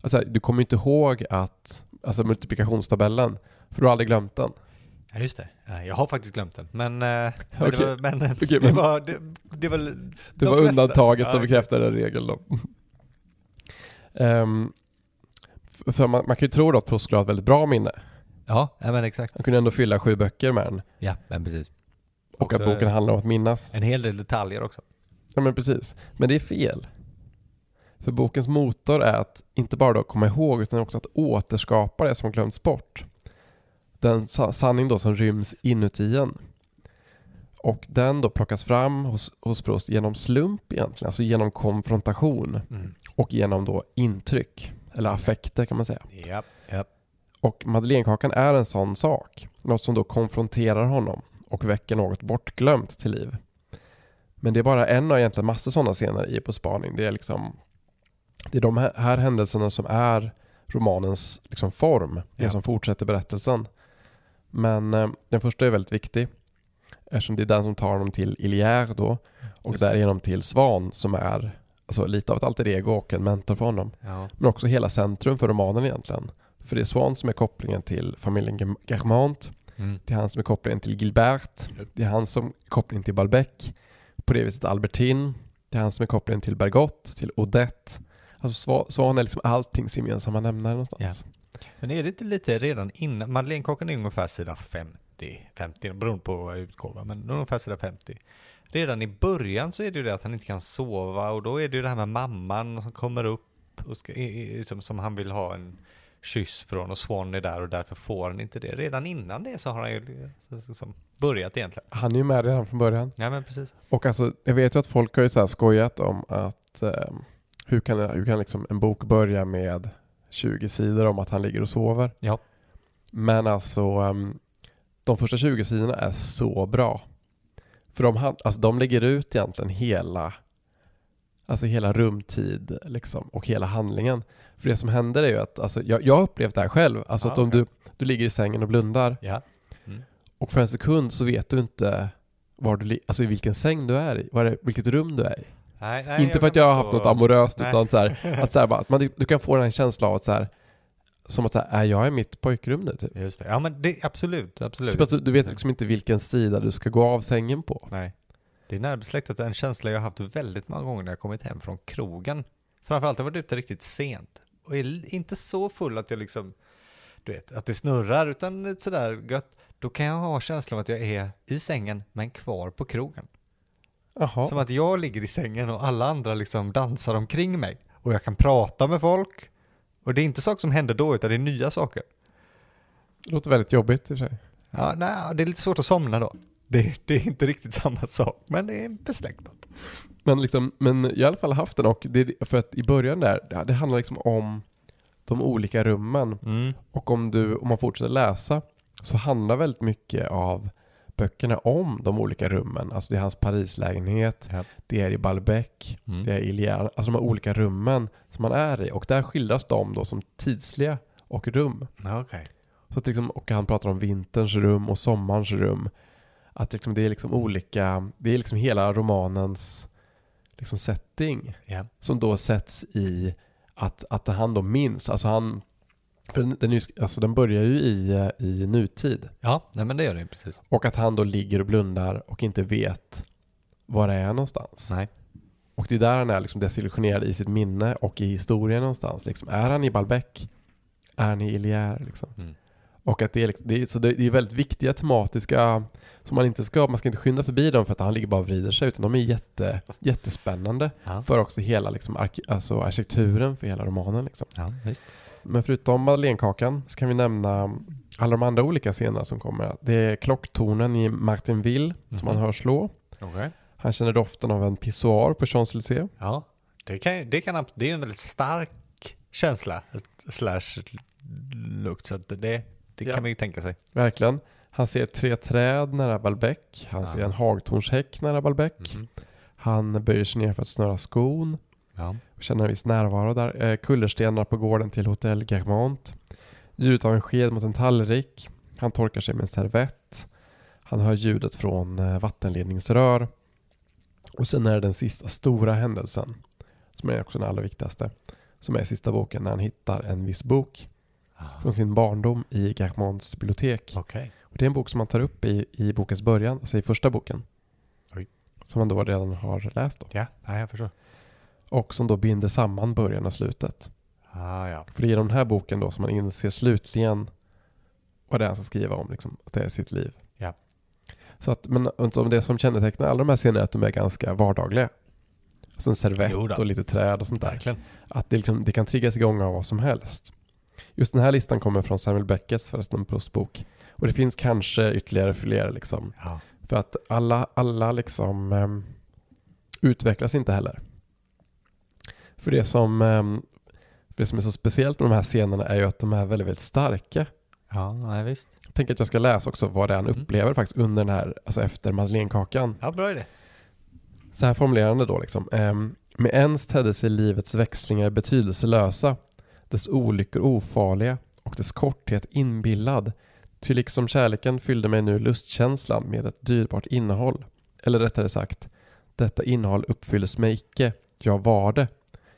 Alltså, du kommer inte ihåg att, alltså multiplikationstabellen, för du har aldrig glömt den. Ja, just det. Ja, Jag har faktiskt glömt den. Men, eh, men, Okej. det, var, men Okej, det, men- var, det, det var... Det De var flesta- undantaget Ja, som bekräftade regeln då. F- för man, man kan ju tro då att Proust skulle ha ett väldigt bra minne. Ja, ja, men exakt. Han kunde ändå fylla sju böcker med den. Ja, men precis. Och att Också boken handlar om att minnas. En hel del detaljer också. Ja men precis. Men det är fel. För bokens motor är att inte bara då komma ihåg utan också att återskapa det som glömts bort. Den sa- sanning då som ryms inuti en. Och den då plockas fram hos, hos Proust genom slump egentligen, alltså genom konfrontation Mm. och genom då intryck, eller affekter kan man säga. Japp, japp. Och Madeleinekakan är en sån sak, något som då konfronterar honom och väcker något bortglömt till liv. Men det är bara en av egentligen massor sådana scener i På spaning. Det är liksom det är de här, händelserna som är romanens liksom form, det Ja. som fortsätter berättelsen. Men eh, den första är väldigt viktig eftersom det är den som tar honom till Ilière då och Just därigenom till Svan som är alltså, lite av ett alter ego och en mentor för honom. Ja. Men också hela centrum för romanen egentligen. För det är Svan som är kopplingen till familjen Germ- Germant. Mm. Det är han som är kopplingen till Gilbert. Det är han som är kopplingen till Balbec. På det viset Albertine. Det är han som är kopplingen till Bergot, till Odette. Alltså Sva- Svan är liksom alltings gemensamma nämnare någonstans. Men är det inte lite redan innan, Madeleinekakan är ungefär sida 50, 50 beroende på utgåva, men ungefär sida 50. Redan i början så är det ju det att han inte kan sova och då är det ju det här med mamman som kommer upp och ska, i- i- som, som han vill ha en kyss från och Swan är där och därför får han inte det. Redan innan det så har han ju så- så- som börjat egentligen. Han är ju med redan från början. Ja men precis. Och alltså, jag vet ju att folk har ju så här skojat om att eh, hur kan, hur kan liksom en bok börja med 20 sidor om att han ligger och sover? Ja. Men alltså, ehm, de första 20 sidorna är så bra. För de, alltså, de lägger ut egentligen hela, alltså hela rumtid liksom, och hela handlingen. För det som händer är ju att, alltså, jag, jag har upplevt det här själv, alltså Ja, att om okej. du, du ligger i sängen och blundar Ja. och för en sekund så vet du inte var du, alltså i vilken säng du är i, var det, vilket rum du är i. Nej, nej, inte för att jag har haft något amoröst Nej. utan så här, att så här bara, att man, du kan få den här känslan av att så här, som att så här, är jag i mitt pojkrum nu typ? Just det. Ja men det, absolut, absolut. Typ att du, du vet liksom inte vilken sida du ska gå av sängen på. Nej. Det är närbesläktat en känsla jag har haft väldigt många gånger när jag kommit hem från krogen. Framförallt har jag varit ute riktigt sent. Och är inte så full att jag liksom, du vet, att det snurrar, utan sådär gött. Då kan jag ha känslan av att jag är i sängen, men kvar på krogen. Jaha. Som att jag ligger i sängen och alla andra liksom dansar omkring mig. Och jag kan prata med folk. Och det är inte saker som händer då, utan det är nya saker. Det låter väldigt jobbigt i och för sig. Ja, nej, det är lite svårt att somna då. Det, det är inte riktigt samma sak, men det är besläktat. Men, liksom, men jag har i alla fall haft den och det, för att i början där, det- det handlar liksom om de olika rummen. Mm. Och om, du, om man fortsätter läsa så handlar väldigt mycket av böckerna om de olika rummen. Alltså det är hans Parislägenhet, Ja. det är i Balbec, Mm. det är i Ilière, alltså de här olika rummen som man är i. Och där skildras de då som tidsliga och rum. Okej. Så att liksom, och han pratar om vinterns rum och sommarens rum. Att liksom det är liksom olika, det är liksom hela romanens liksom setting Ja. som då sätts i att, att han då minns, alltså han, för den, den, är alltså den börjar ju i, eh, i nutid. Ja, nej men det gör det ju precis. Och att han då ligger och blundar och inte vet var det är någonstans. Nej. Och det är där han är liksom desillusionerad i sitt minne och i historien någonstans. Liksom, är han i Balbec? Är han i Ilière? Liksom? Mm. Och att det är, liksom, det är, så det är väldigt viktiga tematiska som man inte ska, man ska inte skynda förbi dem för att han ligger bara och vrider sig utan de är jätte, jättespännande Ja. för också hela liksom, ark, alltså arkitekturen för hela romanen. Liksom. Ja, visst. Men förutom Madeleinekakan så kan vi nämna alla de andra olika scenerna som kommer. Det är klocktornen i Martinville som Mhm. man hör slå. Okej. Han känner doften av en pissoar på Champs-Élysées. Ja, det kan, det kan, det är en väldigt stark känsla slash lukt, så det, det Ja. kan man ju tänka sig. Verkligen. Han ser tre träd nära Balbec. Han Ja. ser en hagtornshäck nära Balbec. Mhm. Han böjer sig ner för att snöra skon. Ja. Känner en viss närvaro där. Eh, kullerstenar på gården till Hotell Germant. Ljudet av en sked mot en tallrik. Han torkar sig med en servett. Han hör ljudet från eh, vattenledningsrör. Och sen är det den sista stora händelsen, som är också den allra viktigaste, som är sista boken när han hittar en viss bok från sin barndom i Germants bibliotek. Okej. Och det är en bok som man tar upp i, i bokens början, alltså i första boken. Oj. Som man då redan har läst. Då. Ja, ja, jag förstår. Och som då binder samman början och slutet. Ah, ja. För det är i den här boken då som man inser slutligen vad det är han ska skriva om, liksom, att det är sitt liv. Ja. Så att, men det som kännetecknar alla de här scenerna är att de är ganska vardagliga. Alltså en servett och lite träd och sånt där. Verkligen. Att det, liksom, det kan triggas igång av vad som helst. Just den här listan kommer från Samuel Becketts förresten, en Proustbok. Och det finns kanske ytterligare fler liksom. Ja. För att alla, alla liksom ehm, utvecklas inte heller. För det som, ehm, det som är så speciellt med de här scenerna är ju att de är väldigt, väldigt starka. Ja, nej, visst. Jag tänker att jag ska läsa också vad det är han Mm. upplever faktiskt under den här, alltså efter madeleinekakan. Ja, bra idé. Så här formulerar han det då liksom. Ehm, med ens tedde sig livets växlingar betydelselösa, dess olyckor ofarliga och dess korthet inbillad. Ty liksom kärleken fyllde mig nu lustkänslan med ett dyrbart innehåll. Eller rättare sagt, detta innehåll uppfylldes mig icke, jag var det.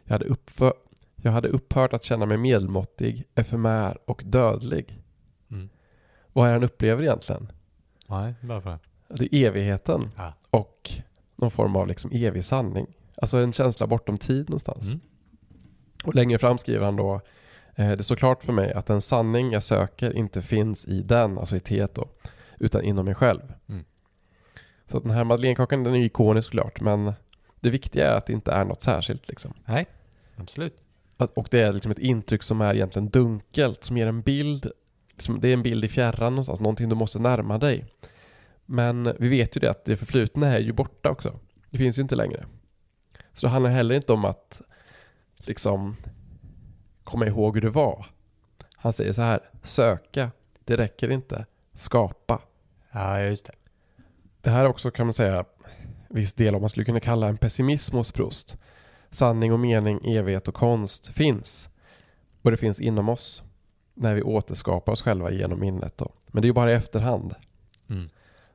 Jag hade, uppfö- jag hade upphört att känna mig medelmåttig, efemär och dödlig. Mm. Vad är det han upplever egentligen? Nej, bra för det. Är evigheten Ja. och någon form av liksom evig sanning. Alltså en känsla bortom tid någonstans. Mm. Och längre fram skriver han då eh, Det står klart för mig att den sanning jag söker inte finns i den, alltså i teet då, utan inom mig själv. Mm. Så den här madeleinekakan den är ju ikonisk såklart, men det viktiga är att det inte är något särskilt liksom. Nej, absolut. Att, och det är liksom ett intryck som är egentligen dunkelt, som ger en bild, liksom, det är en bild i fjärran någonstans, någonting du måste närma dig. Men vi vet ju det att det förflutna är ju borta också. Det finns ju inte längre. Så det handlar heller inte om att liksom komma ihåg hur det var. Han säger så här, söka, det räcker inte, skapa. Ja, just det. Det här är också kan man säga viss del om man skulle kunna kalla en pessimism hos Proust. Sanning och mening, evighet och konst finns. Och det finns inom oss. När vi återskapar oss själva genom minnet då. Men det är ju bara i efterhand. Mm.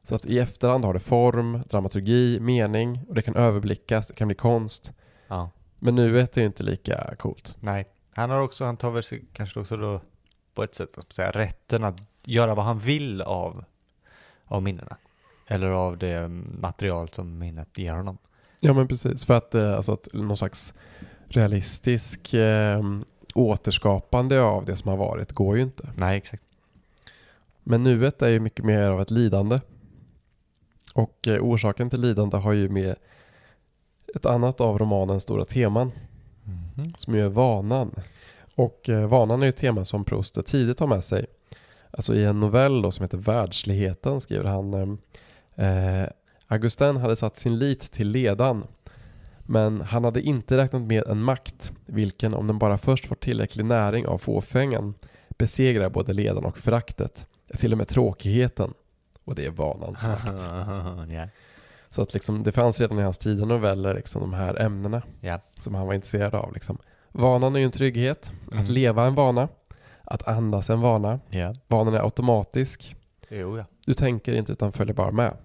Så att i efterhand har det form, dramaturgi, mening och det kan överblickas, det kan bli konst. Ja. Men nuet är ju inte lika coolt. Nej, han har också, han tar väl sig kanske också då på ett sätt att säga rätten att göra vad han vill av, av minnena. Eller av det material som minnet ger honom. Ja men precis, för att, eh, alltså att någon slags realistisk eh, återskapande av det som har varit går ju inte. Nej, exakt. Men nuet är ju mycket mer av ett lidande. Och eh, orsaken till lidande har ju med ett annat av romanens stora teman Mhm. som ju är vanan. Och eh, vanan är ju ett tema som Proust tidigt har med sig. Alltså i en novell då som heter Världsligheten skriver han eh, Augustin hade satt sin lit till ledan men han hade inte räknat med en makt vilken om den bara först får tillräcklig näring av fåfängan besegrar både ledan och föraktet, till och med tråkigheten och det är vanans makt. ja. Så att liksom, det fanns redan i hans tidiga noveller liksom, de här ämnena ja. som han var intresserad av. Liksom. Vanan är ju en trygghet, Mm. att leva en vana, att andas en vana. Ja. Vanan är automatisk, Jo, ja. du tänker inte utan följer bara med.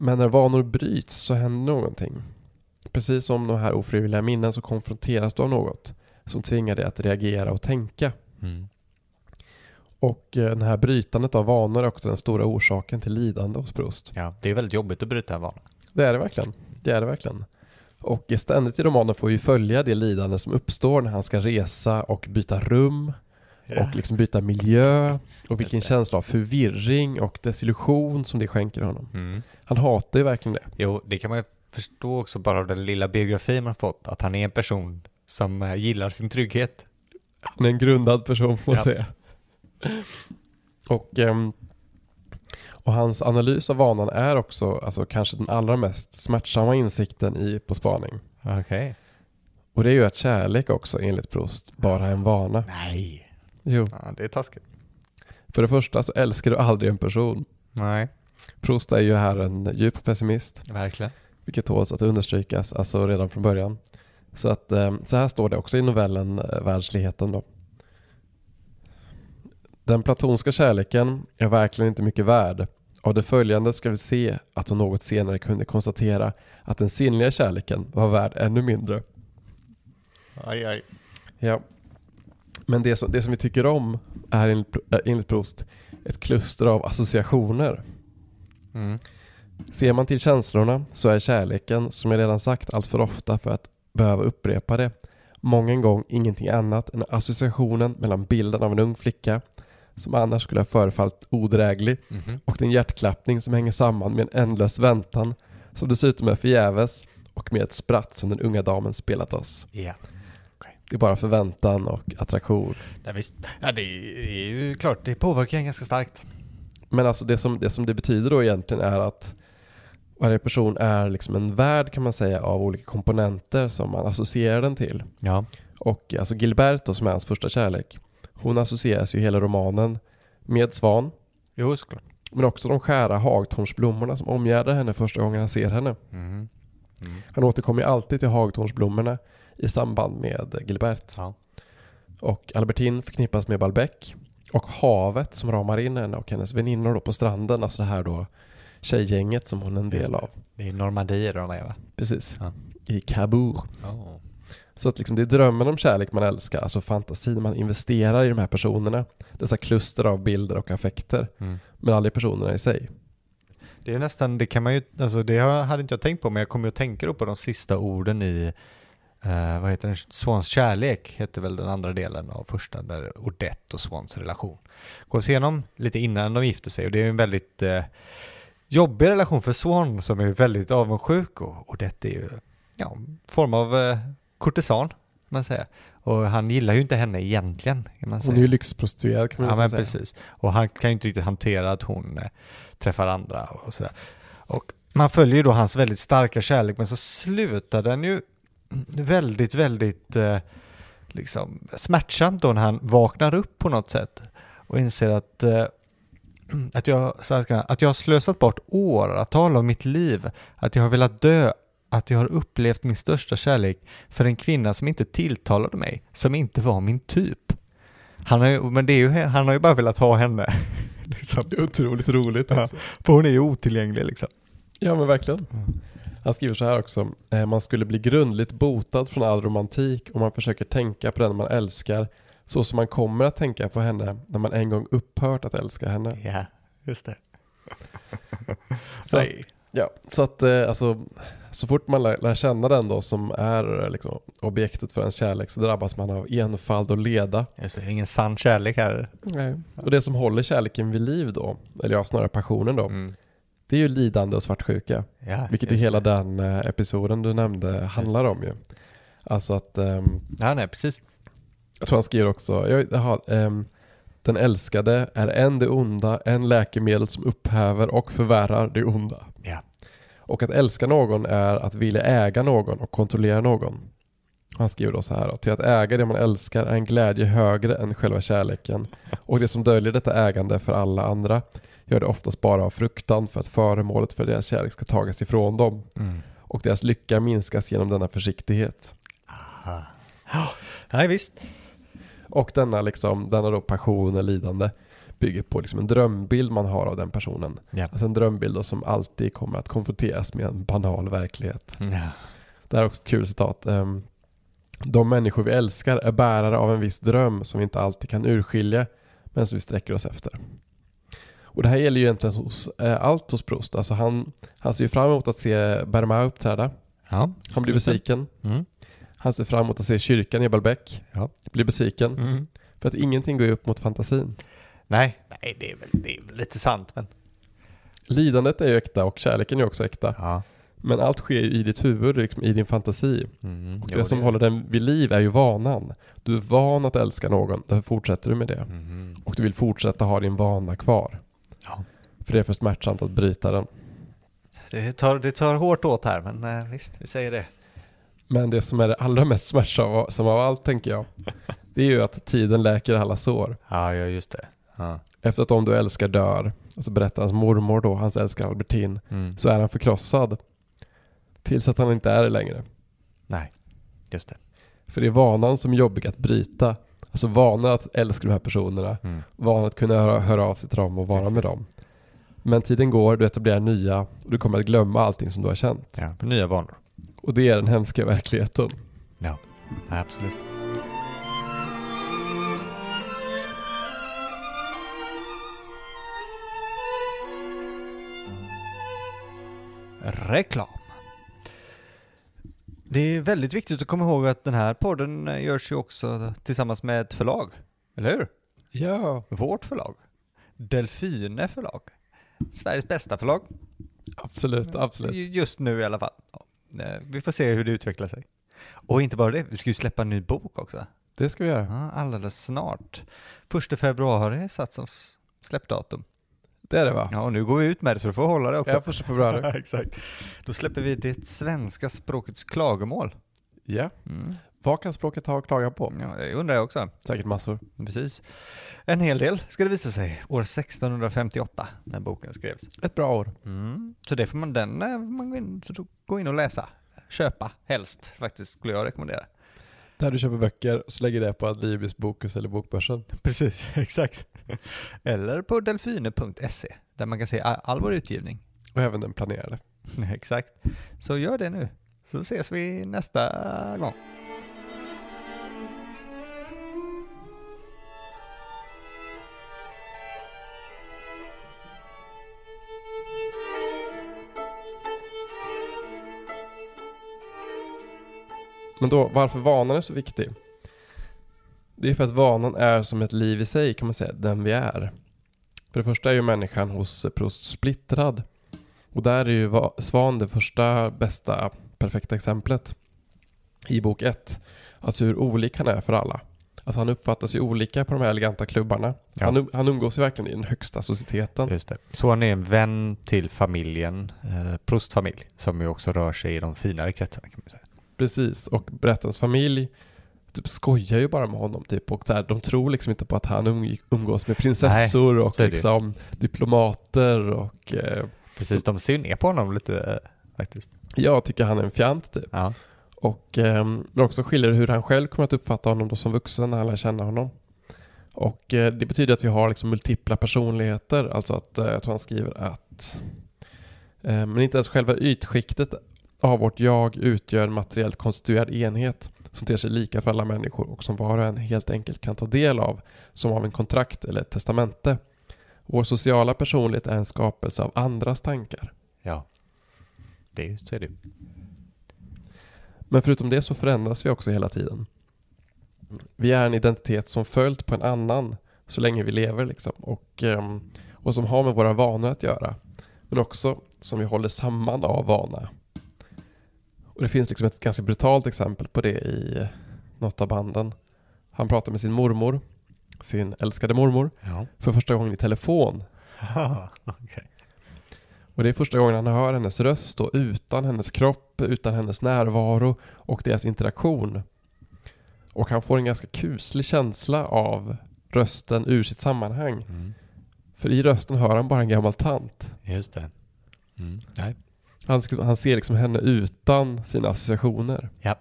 Men när vanor bryts så händer någonting. Precis som de här ofrivilliga minnen så konfronteras du av något som tvingar dig att reagera och tänka. Mm. Och eh, det här brytandet av vanor är också den stora orsaken till lidande hos Proust. Ja, det är väldigt jobbigt att bryta en vana. Det är det verkligen. Det är det verkligen. Och ständigt i romanen får vi följa det lidande som uppstår när han ska resa och byta rum och liksom byta miljö och vilken känsla av förvirring och desillusion som det skänker honom. Mm. Han hatar ju verkligen det. Jo, det kan man ju förstå också bara av den lilla biografin man fått, att han är en person som eh, gillar sin trygghet. Han är en grundad person får man Ja. säga. Och, ehm, och hans analys av vanan är också alltså, kanske den allra mest smärtsamma insikten i På spaning. Okej. Och det är ju att kärlek också enligt Proust bara är en vana. Nej. Jo. Ja, det är taskigt. För det första så älskar du aldrig en person. Nej, Proust är ju här en djup pessimist, verkligen. vilket tåls att understrykas, alltså redan från början. Så att eh, så här står det också i novellen eh, Världsligheten då. Den platonska kärleken är verkligen inte mycket värd. Av det följande ska vi se att hon något senare kunde konstatera att den sinnliga kärleken var värd ännu mindre. Aj, aj. Ja. Men det som, det som vi tycker om är enligt, äh, enligt Proust ett kluster av associationer. Mm. Ser man till känslorna så är kärleken, som jag redan sagt allt för ofta för att behöva upprepa det, många gång ingenting annat än associationen mellan bilden av en ung flicka som annars skulle ha förefallit odräglig Mhm. och den hjärtklappning som hänger samman med en ändlös väntan som dessutom är förgäves och med ett spratt som den unga damen spelat oss. Ja. Det är bara förväntan och attraktion. Ja, visst. Ja, det är ju klart, det påverkar en ganska starkt. Men alltså det som, det som det betyder då egentligen är att varje person är liksom en värld kan man säga av olika komponenter som man associerar den till. Ja. Och alltså Gilberto som är hans första kärlek, hon associeras ju hela romanen med Svan, Jo, såklart. men också de skära hagtornsblommorna som omgärdar henne första gången han ser henne. Mm. Mm. Han återkommer ju alltid till hagtornsblommorna i samband med Gilbert. Ja. Och Albertine förknippas med Balbec och havet som ramar in henne och hennes väninnor då på stranden, alltså det här då tjejgänget som hon är en del av. Det är Normandie de är va? Precis. Ja. I Cabourg. Oh. Så att liksom det är drömmen om kärlek man älskar, alltså fantasin man investerar i de här personerna. Dessa kluster av bilder och affekter, Mm. men aldrig personerna i sig. Det är nästan, det kan man ju, alltså det hade inte jag tänkt på, men jag kommer ju att tänka på de sista orden i, eh, vad heter den, Swans kärlek, heter väl den andra delen av första, där Odette och Swans relation. Gås igenom lite innan de gifter sig och det är en väldigt eh, jobbig relation för Swan som är väldigt avundsjuk och Odette är ju, ja, en form av eh, kan man säger. Och han gillar ju inte henne egentligen, kan man Hon säga. är ju lyxprostituerad kan man Ja men säga. precis. Och han kan ju inte riktigt hantera att hon eh, träffar andra och sådär. Och man följer ju då hans väldigt starka kärlek men så slutar den ju väldigt, väldigt eh, liksom smärtsamt då när han vaknar upp på något sätt och inser att eh, att jag, så här ska jag, att jag har slösat bort åratal av mitt liv, att jag har velat dö, att jag har upplevt min största kärlek för en kvinna som inte tilltalade mig, som inte var min typ. Han har ju, men det är ju, han har ju bara velat ha henne. Liksom. Det är otroligt roligt Ja. också. För hon är ju otillgänglig liksom. Ja men verkligen. Mm. Han skriver så här också. Eh, man skulle bli grundligt botad från all romantik om man försöker tänka på den man älskar så som man kommer att tänka på henne när man en gång upphört att älska henne. Ja, just det. Så- Nej. Ja, så att eh, alltså, så fort man lär, lär känna den då som är eh, liksom, objektet för ens kärlek så drabbas man av enfald och leda. Just det, ingen sann kärlek här. Och det som håller kärleken vid liv då, eller ja, snarare passionen då, Mm. Det är ju lidande och svartsjuka. Ja, Vilket ju hela det. den eh, episoden du nämnde handlar om ju. Alltså att, ehm, Ja, nej, precis. jag tror han skriver också, jag, jaha, ehm, den älskade är en det onda, en läkemedel som upphäver och förvärrar det onda. Ja. Och att älska någon är att vilja äga någon och kontrollera någon. Han skriver då så här, till att äga det man älskar är en glädje högre än själva kärleken. Och det som döljer detta ägande för alla andra gör det oftast bara av fruktan för att föremålet för deras kärlek ska tagas ifrån dem. Mm. Och deras lycka minskas genom denna försiktighet. Aha. Ja, nej, visst. Och denna, liksom, denna då passion och lidande bygger på liksom en drömbild man har av den personen. Ja. Alltså en drömbild som alltid kommer att konfronteras med en banal verklighet. Ja. Det här är också ett kul citat. Ehm, De människor vi älskar är bärare av en viss dröm som vi inte alltid kan urskilja, men som vi sträcker oss efter. Och det här gäller ju egentligen hos, eh, allt hos Proust. Alltså han, han ser ju fram emot att se Berma uppträda. Ja. Han blir besviken. Mm. Han ser fram emot att se kyrkan i Balbec. Ja. Blir besviken. Mm. För att ingenting går ju upp mot fantasin. Nej, nej det, är väl, det är väl lite sant men. Lidandet är ju äkta och kärleken är också äkta. Ja. Men allt sker ju i ditt huvud, liksom i din fantasi. Mm. Och Jo, det som håller den vid liv är ju vanan. Du är van att älska någon, därför fortsätter du med det. Mhm. Och du vill fortsätta ha din vana kvar. Ja. För det är för smärtsamt att bryta den. Det, tar, det tar hårt åt här men eh, visst, vi säger det. Men det som är det allra mest smärtsamma som av allt tänker jag, det är ju att tiden läker alla sår. Ja, ja just det. Ja. Efter att de du älskar dör, alltså berättar hans mormor då, hans älskare Albertin, Mm. så är han förkrossad. Tills att han inte är det längre. Nej, just det. För det är vanan som är jobbig att bryta. Alltså vanan att älska de här personerna, Mm. vanan att kunna höra, höra av sig till dem och vara Precis. med dem. Men tiden går, du etablerar nya och du kommer att glömma allting som du har känt. Ja, för nya vanor. Och det är den hemska verkligheten. Ja, absolut. Reklam. Det är väldigt viktigt att komma ihåg att den här podden eh, görs ju också tillsammans med ett förlag. Eller hur? Ja. Vårt förlag. Delfine förlag. Sveriges bästa förlag. Absolut, absolut. Just nu i alla fall. Eh, Vi får se hur det utvecklar sig. Och inte bara det, vi ska ju släppa en ny bok också. Det ska vi göra. Ja, alldeles snart. Första februari är satt som släppdatum. Det är det va? Ja, och nu går vi ut med det så du får hålla det också. Ja, första februari. exakt. Då släpper vi det svenska språkets klagomål. ja. Mm. Vad kan språket ha att klaga på? Ja, det undrar jag också. Säkert massor. Precis. En hel del ska det visa sig. År 1658 när boken skrevs. Ett bra år. Mm. Så det får man, den eh, man in, gå in och läsa. Köpa helst faktiskt skulle jag rekommendera. Där du köper böcker så lägger det på Adlibris Bokus eller Bokbörsen. Precis, exakt. Eller på delfine.se där man kan se all, vår utgivning. Och även den planerade. exakt. Så gör det nu. Så ses vi nästa gång. Men då, varför vanan är så viktig? Det är för att vanan är som ett liv i sig kan man säga, den vi är. För det första är ju människan hos Proust splittrad. Och där är ju va- Svan det första, bästa, perfekta exemplet. I bok ett. Alltså hur olik han är för alla. Alltså han uppfattas ju olika på de här eleganta klubbarna. Ja. Han, um- han umgås ju verkligen i den högsta societeten. Just det. Så han är en vän till familjen, eh, Prostfamilj, som ju också rör sig i de finare kretsarna kan man säga. Precis, och berättarens familj typ skojar ju bara med honom typ och så här, de tror liksom inte på att han umg- umgås med prinsessor och det ju. liksom diplomater och eh, Precis, de ser ju ner på honom lite eh, faktiskt. jag tycker han är en fjant typ. Ja. Och eh, men också skiljer hur han själv kommer att uppfatta honom då som vuxen när han lär känna honom. Och eh, det betyder att vi har liksom multipla personligheter, alltså att eh, jag tror han skriver att eh, men inte ens själva ytskiktet av vårt jag utgör en materiellt konstituerad enhet som ter sig lika för alla människor och som var och en helt enkelt kan ta del av som av en kontrakt eller ett testamente. Vår sociala personlighet är en skapelse av andras tankar. ja. Det det ju. Men förutom det så förändras vi också hela tiden. Vi är en identitet som följt på en annan så länge vi lever liksom. Och, ehm, och som har med våra vanor att göra. Men också som vi håller samman av vana. Och det finns liksom ett ganska brutalt exempel på det i något av banden. Han pratar med sin mormor, sin älskade mormor, Ja. för första gången i telefon. Okej. Och det är första gången han hör hennes röst då, utan hennes kropp, utan hennes närvaro och deras interaktion. Och han får en ganska kuslig känsla av rösten ur sitt sammanhang. Mm. För i rösten hör han bara en gammal tant. Just det. Mm. Nej. Han, han ser liksom henne utan sina associationer. Ja.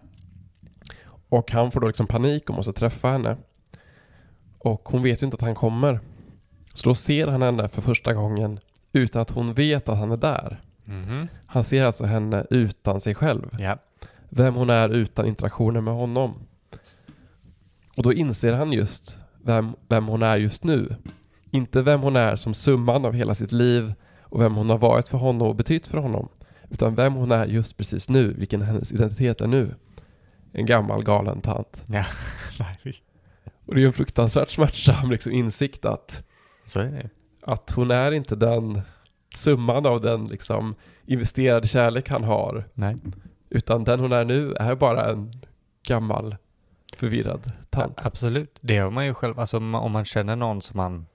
Och han får då liksom panik och måste träffa henne. Och hon vet ju inte att han kommer. Så då ser han henne för första gången utan att hon vet att han är där. Mhm. Han ser alltså henne utan sig själv. Ja. Vem hon är utan interaktioner med honom. Och då inser han just vem, vem hon är just nu. Inte vem hon är som summan av hela sitt liv och vem hon har varit för honom och betytt för honom. Utan vem hon är just precis nu, vilken hennes identitet är nu. En gammal galen tant. Nej, visst. Och det är ju en fruktansvärt smärtsam liksom, insikt att, Så är det att hon är inte den summan av den liksom, investerade kärlek han har. Nej. Utan den hon är nu är bara en gammal förvirrad tant. A- absolut. Det har man ju själv, alltså om man känner någon som man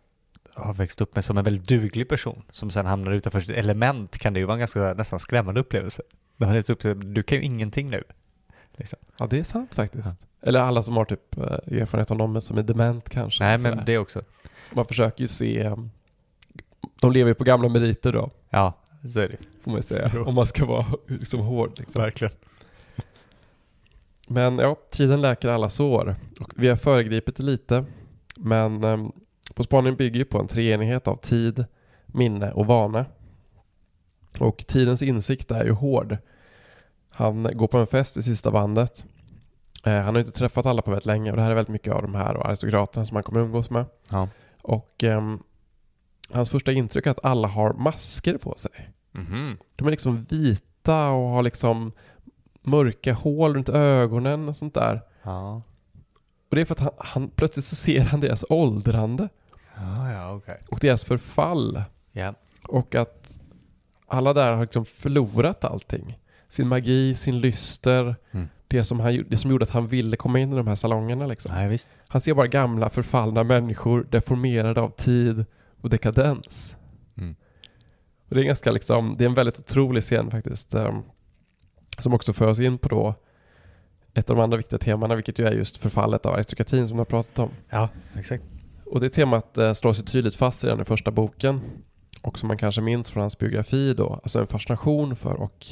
har växt upp med som en väldigt duglig person som sen hamnar utanför sitt element kan det ju vara en ganska nästan skrämmande upplevelse. När är upp till, du kan ju ingenting nu. Liksom. Ja, det är sant faktiskt. Eller alla som har typ eh, erfarenhet av någon som är dement kanske. Nej men det också. Man försöker ju se, um, de lever ju på gamla meriter då, Ja, så är det får man ju säga. Jo. Om man ska vara liksom hård. Liksom. Verkligen. Men ja, tiden läker alla sår. Och vi har föregripit det lite. Men um, På spaningen bygger ju på en treenighet av tid, minne och vana. Och tidens insikt är ju hård. Han går på en fest i sista bandet. Eh, han har inte träffat alla på väldigt länge och det här är väldigt mycket av de här aristokraterna som han kommer umgås med. Ja. Och ehm, hans första intryck är att alla har masker på sig. Mhm. De är liksom vita och har liksom mörka hål runt ögonen och sånt där. Ja. Och det är för att han, han plötsligt så ser han deras åldrande Ja, ja, okej. och deras förfall. Ja. Och att alla där har liksom förlorat allting. Sin magi, sin lyster, Mm. det som, han, det som gjorde att han ville komma in i de här salongerna. Liksom. Nej. Han ser bara gamla förfallna människor deformerade av tid och dekadens. Mm. Och det är ganska liksom, det är en väldigt otrolig scen faktiskt. Um, som också för oss in på då ett av de andra viktiga temana, vilket ju är just förfallet av aristokratin som du har pratat om. Ja, exakt. Och det temat eh, slår sig tydligt fast redan i första boken. Och som man kanske minns från hans biografi då, alltså en fascination för och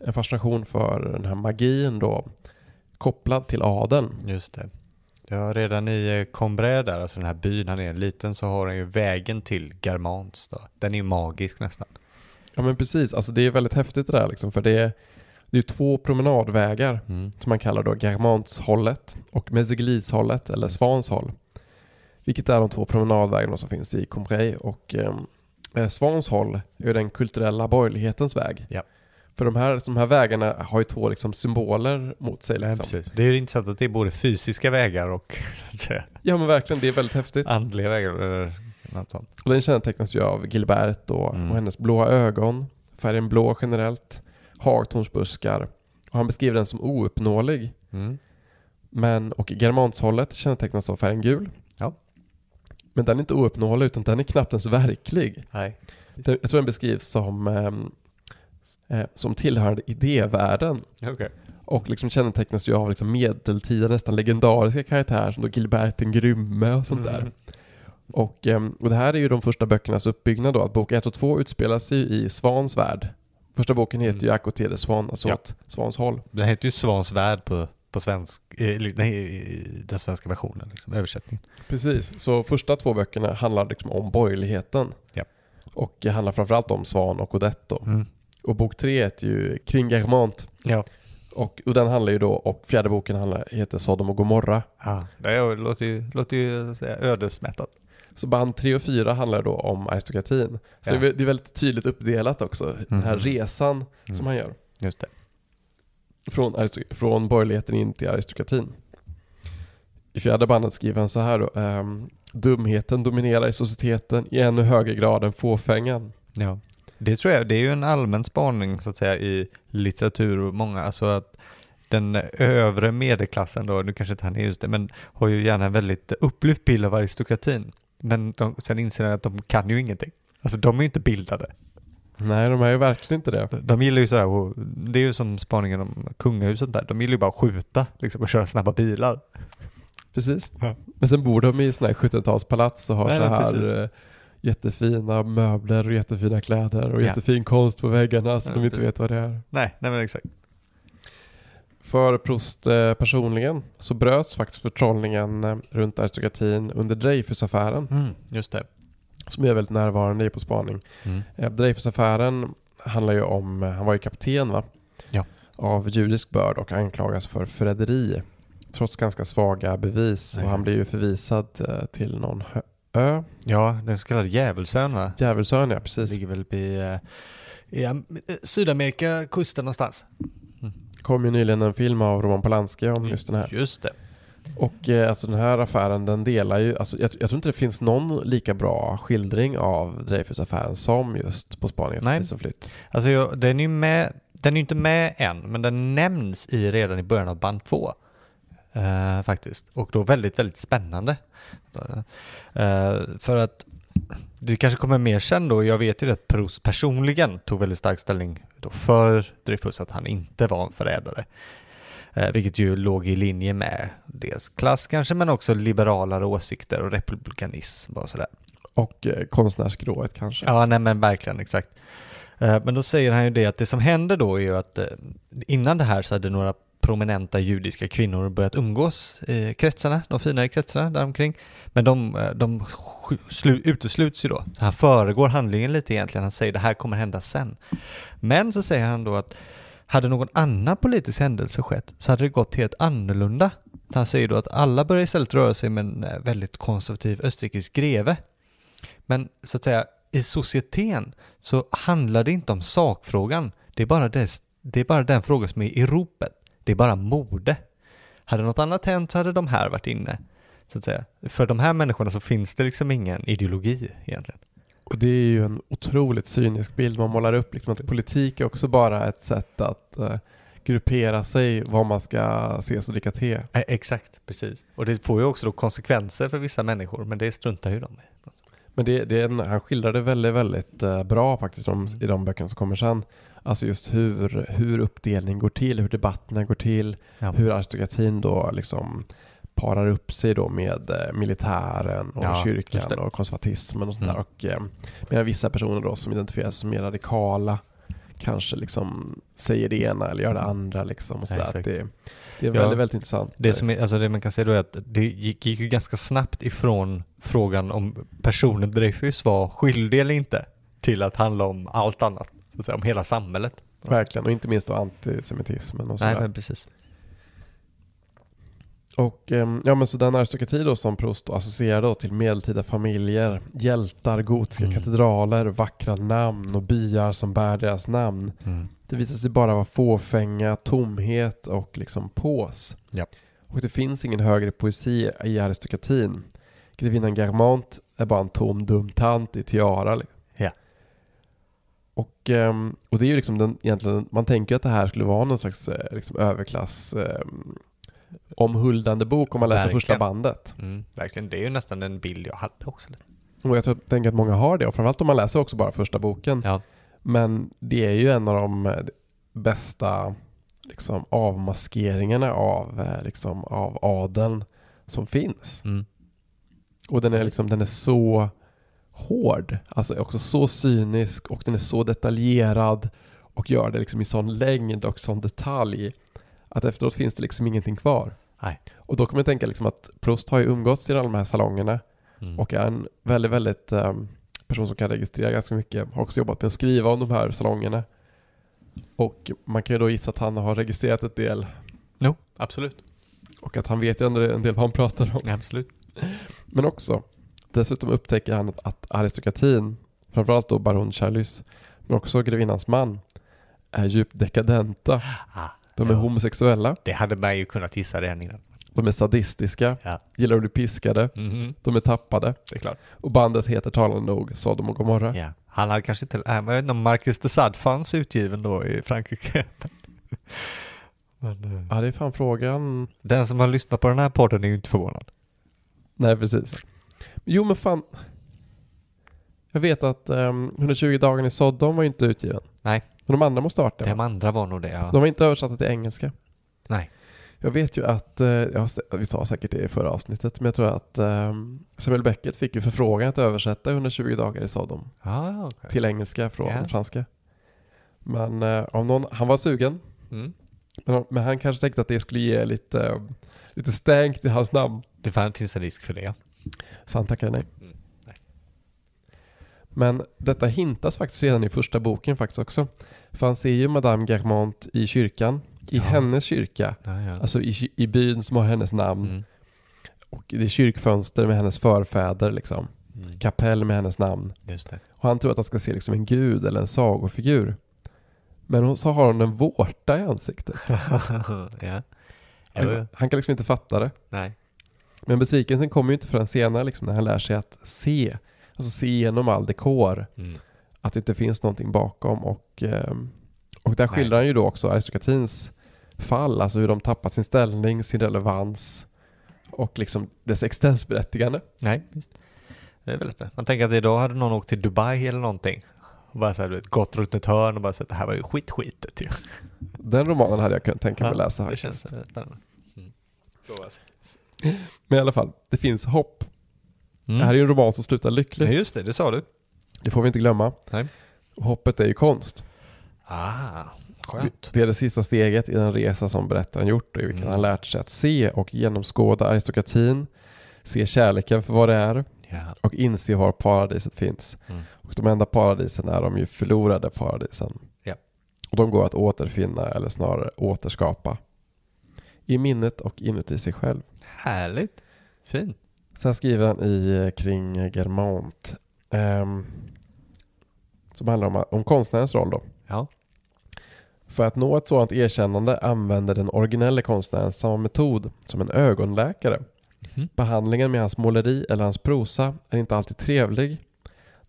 en fascination för den här magin då kopplad till adeln. Just det. Ja, redan i eh, Combray där, alltså den här byn han är liten, så har han ju vägen till Garmans då. Den är ju magisk nästan. Ja men precis, alltså det är väldigt häftigt det där liksom, för det är, det är två promenadvägar Mm. som man kallar då Garmantshållet och Meseglishållet eller Svanshåll. Vilket är de två promenadvägarna som finns i Combray och eh, Svanshåll är den kulturella borgerlighetens väg. Ja. För de här, de här vägarna har ju två liksom symboler mot sig. Ja, Liksom. precis. Det är ju intressant att det är både fysiska vägar och Ja men verkligen, det är väldigt häftigt. andliga vägar eller något sånt. Och den kännetecknas ju av Gilbert och, Mm. och hennes blåa ögon, färgen blå generellt, hagtornsbuskar. Och han beskriver den som ouppnåelig. Mm. Men, och Germanshållet kännetecknas av färgen gul. Ja. Men den är inte ouppnåelig utan den är knappt ens verklig. Nej. Den- Jag tror den beskrivs som, ehm, eh, som tillhörande idévärlden. Okej. Och liksom kännetecknas ju av liksom medeltida, nästan legendariska karaktärer som då Gilbert den grymme och sånt där. Mm. Och, ehm, och det här är ju de första böckernas uppbyggnad då, att bok 1 och 2 utspelar sig ju i Svans värld. Första boken heter Mm. ju Aqua de Swan, alltså Ja. åt Svans håll. Den heter ju Svans värld på, på svensk, eh, nej, i den svenska versionen, liksom, översättningen. Precis, så första två böckerna handlar liksom om borgerligheten. Ja. Och eh, handlar framförallt om Svan och Odette. Mm. Och bok tre heter ju Kring Germant. Ja. Och, och den handlar ju då, och fjärde boken handlar, heter Sodom och Gomorra. ja. Det är- låter ju, låter ju säga, ödesmättat. Så band tre och fyra handlar då om aristokratin. Så Ja. det är väldigt tydligt uppdelat också, den här Mhm. resan Mm. som han gör. Just det. Från, från borgerligheten in till aristokratin. I fjärde bandet skriver han så här då. ehm, Dumheten dominerar i societeten i ännu högre grad än fåfängan. Ja. Det tror jag, det är ju en allmän spaning så att säga i litteratur och många, alltså att den övre medelklassen då, nu kanske inte han är just det, men har ju gärna en väldigt upplyft bild av aristokratin. Men de, sen inser de att de kan ju ingenting. Alltså de är ju inte bildade. Nej, de är ju verkligen inte det. De gillar ju sådär, och det är ju som spaningen om kungahuset där, de gillar ju bara att skjuta liksom, och köra snabba bilar. Precis. Ja. Men sen bor de i sådana här 70-talspalats och har Nej, så här eh, jättefina möbler och jättefina kläder och Ja. jättefin konst på väggarna som Ja, de inte precis. vet vad det är. Nej, nej men exakt. För Proust eh, personligen så bröts faktiskt förtrollningen eh, runt aristokratin under Dreyfusaffären Mm, just det. som är väldigt närvarande i På spaning. Mm. Eh, Dreyfusaffären handlar ju om, han var ju kapten va? Ja. Av judisk börd och anklagas för förräderi. Trots ganska svaga bevis och Exakt. han blir ju förvisad till någon ö. Ja, den så kallade Djävulsön va? Djävulsön ja, precis. Ligger väl i eh, Sydamerika, kusten någonstans. Kom ju nyligen en film av Roman Polanski om just den här. Just det. Och eh, alltså den här affären den delar ju, alltså, jag, jag tror inte det finns någon lika bra skildring av Dreyfusaffären som just På spaning efter Nej. flytt. Alltså jag, den är ju med, den är inte med än, men den nämns i redan i början av band två. Eh, faktiskt. Och då väldigt, väldigt spännande. Eh, för att du kanske kommer mer känd då, jag vet ju att Proust personligen tog väldigt stark ställning då för Dreyfus att han inte var en förrädare. Eh, vilket ju låg i linje med dels klass kanske, men också liberalare åsikter och republikanism och sådär. Och eh, konstnärsskrået kanske. Ja, nej men verkligen, exakt. Eh, Men då säger han ju det att det som hände då är ju att eh, innan det här så hade några prominenta judiska kvinnor börjat umgås i kretsarna, de finare kretsarna däromkring. Men de, eh, de slu- utesluts ju då. Så han föregår handlingen lite egentligen. Han säger det här kommer hända sen. Men så säger han då att hade någon annan politisk händelse skett så hade det gått helt annorlunda. Han säger då att alla börjar istället röra sig med en eh, väldigt konservativ österrikisk greve. Men så att säga i societeten så handlar det inte om sakfrågan. Det är bara, dess, det är bara den frågan som är i ropet. Det är bara mode. Hade något annat hänt så hade de här varit inne. Så att säga. För de här människorna så finns det liksom ingen ideologi egentligen. Och det är ju en otroligt cynisk bild man målar upp. Liksom att politik är också bara ett sätt att eh, gruppera sig vad man ska ses och dricka te. Eh, Exakt, precis. Och det får ju också då konsekvenser för vissa människor, men det struntar ju de i. Men det, det är en, han skildrar det väldigt, väldigt eh, bra faktiskt de, i de böckerna som kommer sen. Alltså just hur, hur uppdelning går till, hur debatterna går till, Ja. hur aristokratin då liksom parar upp sig då med eh, militären och Ja, kyrkan och konservatismen och sånt Mm. där. Och, eh, medan vissa personer då som identifieras som mer radikala kanske liksom säger det ena eller gör det andra liksom. Och så Ja, det, det är Ja. väldigt, väldigt intressant. Det, som är, alltså det man kan säga då är att det gick, gick ju ganska snabbt ifrån frågan om personen Dreyfus var skyldig eller inte till att handla om allt annat, så att säga, om hela samhället. Verkligen, och inte minst då antisemitismen och Nej, men precis. Och ehm, ja men så den aristokrati då som Proust då associerar då till medeltida familjer, hjältar, gotiska Mm. katedraler, vackra namn och byar som bär deras namn. Mm. Det visar sig bara vara fåfänga, tomhet och liksom pås. Ja. Och det finns ingen högre poesi i aristokratin. Grevinnan Garmant är bara en tom dum tant i tiara. Liksom. Och, ehm, och det är ju liksom den, egentligen, man tänker ju att det här skulle vara någon slags eh, liksom överklass ehm, omhuldande bok om man läser Verkligen. första bandet. Mm, verkligen, det är ju nästan den bild jag hade också. Och jag tror, tänker att många har det, och framförallt om man läser också bara första boken. Ja. Men det är ju en av de eh, bästa liksom, avmaskeringarna av, eh, liksom, av adeln som finns. Mm. Och den är, liksom, den är så hård, alltså också så cynisk och den är så detaljerad och gör det liksom i sån längd och sån detalj att efteråt finns det liksom ingenting kvar. Nej. Och då kommer jag tänka liksom att Proust har ju umgåtts i alla de här salongerna Mm. och är en väldigt, väldigt um, person som kan registrera ganska mycket. Har också jobbat med att skriva om de här salongerna. Och man kan ju då gissa att han har registrerat ett del Jo, absolut. och att han vet ju ändå en del vad han pratar om. Absolut. Men också, dessutom upptäcker han att, att aristokratin, framförallt då baron Charlus, men också grevinnans man, är djupt dekadenta. Ah, De är Ja. homosexuella, det hade man ju kunnat gissa redan innan. de är sadistiska, Ja. gillar att bli piskade, Mhm, de är tappade. Det är klart. Och bandet heter talande nog Sodom och Gomorra. Ja. Han hade kanske inte, äh, jag vet inte om Marcus de Sade fanns utgiven då i Frankrike. Men, eh, Ja, det är fan frågan. den som har lyssnat på den här podden är ju inte förvånad. Nej, precis. Jo, men fan. Jag vet att ehm, 120 dagar i Sodom var ju inte utgiven. Nej. Men de andra måste ha varit det. De andra var nog det, ja. De var inte översatta till engelska. Nej. Jag vet ju att, eh, sä- vi sa säkert det i förra avsnittet, men jag tror att ehm, Samuel Beckett fick ju förfrågan att översätta 120 dagar i Sodom Ja, okej. till engelska från Ja. franska. Men eh, av någon, han var sugen, Mm. men, men han kanske tänkte att det skulle ge lite, eh, lite stänk till hans namn. Det finns en risk för det, ja. Så han tackade nej. Mm, nej. Men detta hintas faktiskt redan i första boken faktiskt också. För han ser ju Madame Germont i kyrkan, i Ja. hennes kyrka, Ja, ja. alltså i, i byn som har hennes namn. Mm. Och det är kyrkfönster med hennes förfäder liksom. Mm. Kapell med hennes namn. Och han tror att han ska se liksom en gud eller en sagofigur. Men så har hon en vårta i ansiktet. ja. Jo. Han kan liksom inte fatta det. Nej. Men besvikelsen kommer ju inte förrän senare liksom, när han lär sig att se. Alltså se igenom all dekor. Mm. att det inte finns någonting bakom och, ehm, och där skildrar han ju då också aristokratins fall, alltså hur de tappat sin ställning, sin relevans och liksom dess existensberättigande. Nej, visst. Det är väldigt bra. Man tänker att idag hade någon åkt till Dubai eller någonting. Och bara så här, gått runt ett hörn och bara sett det här var ju skitskitet ju. Den romanen hade jag kunnat tänka mig att läsa det faktiskt. känns spännande. Mm. Men i alla fall, det finns hopp. Mm. Det här är ju en roman som slutar Ja, lyckligt. just det, det sa du. Det får vi inte glömma. Nej. Hoppet är ju konst. Ah, skönt. Det är det sista steget i den resa som berättaren gjort och i vilken Mm. han lärt sig att se och genomskåda aristokratin, se kärleken för vad det är Ja. och inse var paradiset finns. Mm. Och de enda paradisen är de ju förlorade paradisen. Ja. Och de går att återfinna eller snarare återskapa. I minnet och inuti sig själv. Härligt. Fint. Sen skriver han i eh, kring Germont. ehm, som handlar om, om konstnärens roll då. Ja. För att nå ett sådant erkännande använder den originella konstnären samma metod som en ögonläkare. Mhm. Behandlingen med hans måleri eller hans prosa är inte alltid trevlig.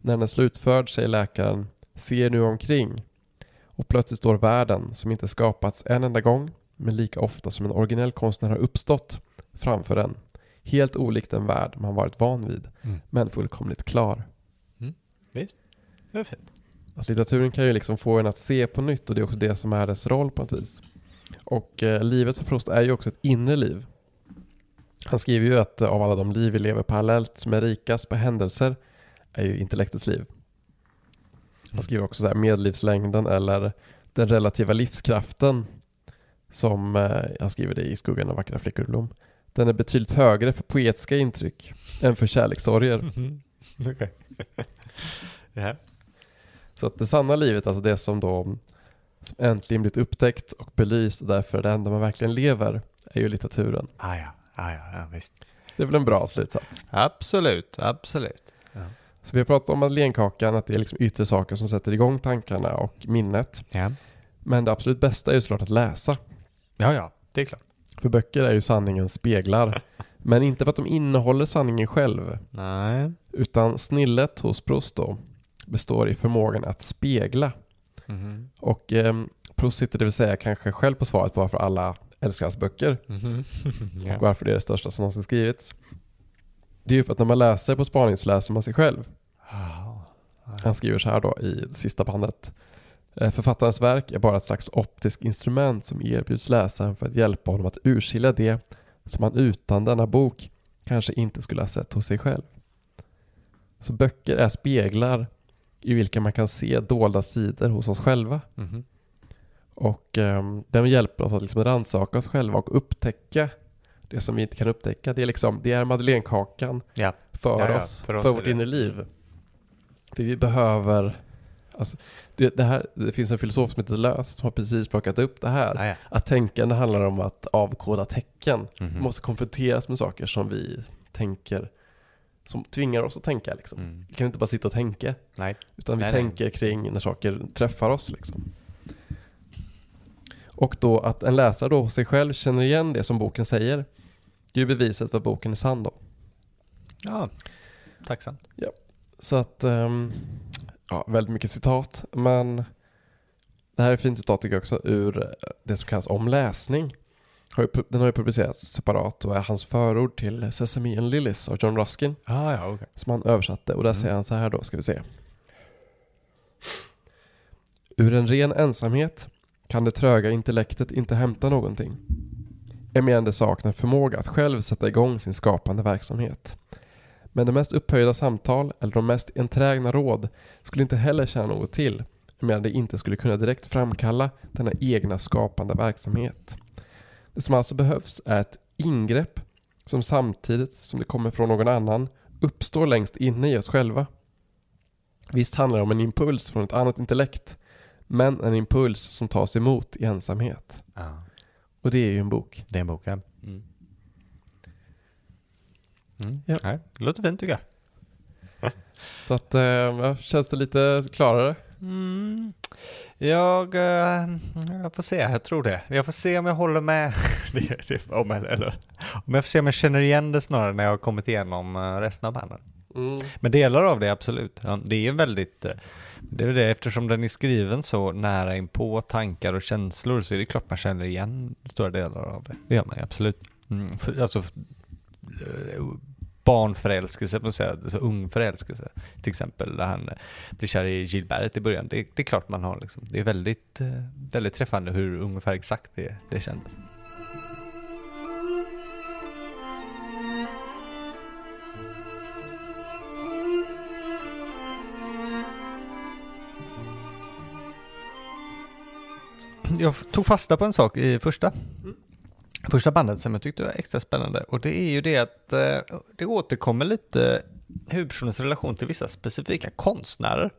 När den är slutförd säger läkaren Se nu omkring. Och plötsligt står världen, som inte skapats en enda gång, men lika ofta som en originell konstnär har uppstått, framför en. Helt olikt den värld man varit van vid, Mm. men fullkomligt klar. Visst, det är fint. Att litteraturen kan ju liksom få en att se på nytt och det är också det som är dess roll på ett vis. Och eh, livet för Proust är ju också ett inre liv. Han skriver ju att eh, av alla de liv vi lever parallellt som är rikast på händelser är ju intellektets liv. Han skriver också så här medellivslängden eller den relativa livskraften som eh, han skriver det i Skuggan av vackra flickor och blom. Den är betydligt högre för poetiska intryck än för kärlekssorger. Mhm. Okej. Ja. Så att det sanna livet, alltså det som då som äntligen blivit upptäckt och belyst och därför är det enda man verkligen lever, är ju litteraturen. Ah, ja. Ah, ja, ja, visst. Det är väl en bra slutsats. Absolut, absolut. Ja. Så vi har pratat om madeleinekakan, att det är liksom yttre saker som sätter igång tankarna och minnet. Ja. Men det absolut bästa är ju såklart att läsa. ja, ja, det är klart. För böcker är ju sanningens speglar. Men inte för att de innehåller sanningen själv, Nej. utan snillet hos Proust då består i förmågan att spegla. Mhm. Och eh, Proust sitter det vill säga kanske själv på svaret på varför alla älskar hans böcker. Mhm. ja. och varför det är det största som någonsin skrivits. Det är ju för att när man läser på spaning så läser man sig själv. Ah. Han skriver så här då i sista bandet. "Eh, Författarens verk är bara ett slags optiskt instrument som erbjuds läsaren för att hjälpa honom att urskilja det som han utan denna bok kanske inte skulle ha sett hos sig själv. Så böcker är speglar i vilka man kan se dolda sidor hos oss själva. Mhm. Och um, den hjälper oss att liksom rannsaka oss själva och upptäcka det som vi inte kan upptäcka. Det är liksom, det är madeleinekakan Ja. för Ja, ja, oss, för för, oss är vårt inre liv. För vi behöver, alltså, det, det, här, det finns en filosof som heter Lös som har precis plockat upp det här. Ah, ja. Att tänkande handlar om att avkoda tecken. Vi Mhm. måste konfronteras med saker som vi tänker, som tvingar oss att tänka liksom. Mm. Vi kan inte bara sitta och tänka. Nej. Utan vi Nej, nej. tänker kring när saker träffar oss liksom. Och då att en läsare då hos sig själv känner igen det som boken säger. Det är ju beviset för att boken är sann då. Ja, tacksamt. Så att, ehm, ja, väldigt mycket citat. Men det här är ett fint citat tycker jag också ur det som kallas om läsning. Har ju pu- Den har ju publicerats separat och är hans förord till Sesame and Lilies av John Ruskin. Ah, ja, okej. som han översatte och där Mm. säger han så här då, ska vi se. Ur en ren ensamhet kan det tröga intellektet inte hämta någonting. Emedan det saknar förmåga att själv sätta igång sin skapande verksamhet. Men det mest upphöjda samtal eller de mest enträgna råd skulle inte heller tjäna något till emedan det inte skulle kunna direkt framkalla denna egna skapande verksamhet. Det som alltså behövs är ett ingrepp som samtidigt som det kommer från någon annan uppstår längst inne i oss själva. Visst handlar det om en impuls från ett annat intellekt, men en impuls som tas emot i ensamhet. Ja. Och det är ju en bok. Det är en bok, ja. Mm. Mm. Ja. Nej, det låter fint tycker jag. Så att, eh, känns det lite klarare? Mm. Jag, eh, jag får se, jag tror det. Jag får se om jag håller med. det, det, om, jag- eller, om jag får se om jag känner igen det snarare när jag har kommit igenom eh, resten av banden. Men delar av det absolut. Ja, det är ju väldigt, eh, det är det eftersom den är skriven så nära in på tankar och känslor så är det klart man känner igen stora delar av det. Det gör man ju absolut. Mm, alltså eh, barnförälskelse, på säga, alltså ung förälskelse. Till exempel där han blir kär i Gilbert i början. Det, det är klart man har liksom. Det är väldigt, eh, väldigt träffande hur ungefär exakt det, det kändes. Jag tog fasta på en sak i första, mm första bandet som jag tyckte var extra spännande och det är ju det att eh, det återkommer lite huvudpersonens relation till vissa specifika konstnärer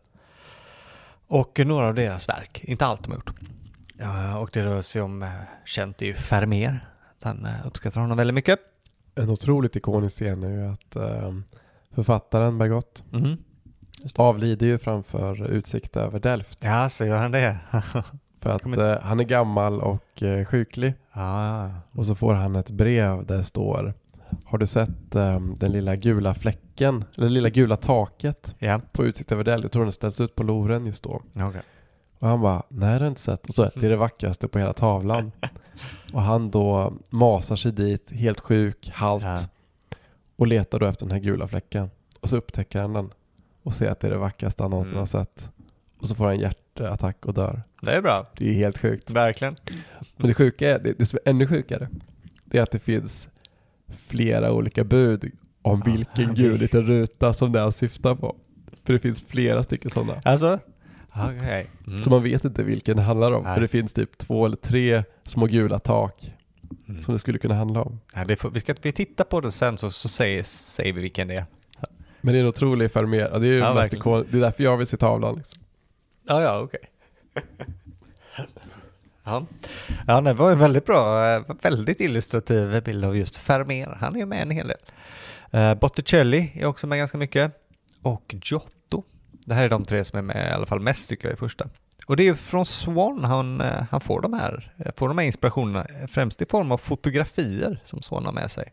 och några av deras verk, inte allt de har gjort. Ja, och det rör sig om, eh, känt är ju Vermeer, han eh, uppskattar honom väldigt mycket. En otroligt ikonisk scen är ju att eh, författaren Bergot Mhm. avlider ju framför utsikt över Delft. Ja, så gör han det. För att Kommer- eh, han är gammal och eh, sjuklig. ja, Och så får han ett brev där det står Har du sett eh, den lilla gula fläcken, eller det lilla gula taket ja, på utsikt över Delft? Jag tror den ställs ut på Louvren just då. okej. Och han bara, nej det har jag inte sett. Och så, det är det vackraste på hela tavlan. och han då masar sig dit, helt sjuk, halt. Ja. Och letar då efter den här gula fläcken. Och så upptäcker han den. Och ser att det är det vackraste han någonsin Mm. har sett. Och så får han hjärtattack och dör. Det är bra. Det är ju helt sjukt. Verkligen. Men det sjuka är, det, det som är ännu sjukare, det är att det finns flera olika bud om Ja, vilken det- gud liten ruta som det han syftar på. För det finns flera stycken sådana. Alltså? Okej. Mm. Så man vet inte vilken det handlar om. Nej. För det finns typ två eller tre små gula tak Mm. som det skulle kunna handla om. Ja, får, vi, ska, vi tittar på det sen så, så säger, säger vi vilken det är. Men det är en otrolig Vermeer. Ja, det är ju Ja, mest verkligen. ikon- Det är därför jag vill se tavlan. Liksom. Ja, ja, okej. ja. ja, det var en väldigt bra, eh, väldigt illustrativ bild av just Vermeer. Han är ju med en hel del. Uh, Botticelli är också med ganska mycket. Och Giotto. Det här är de tre som är med i alla fall mest tycker jag i första. Och det är ju från Swan han, eh, han får, de här, får de här inspirationerna, främst i form av fotografier som Swan har med sig.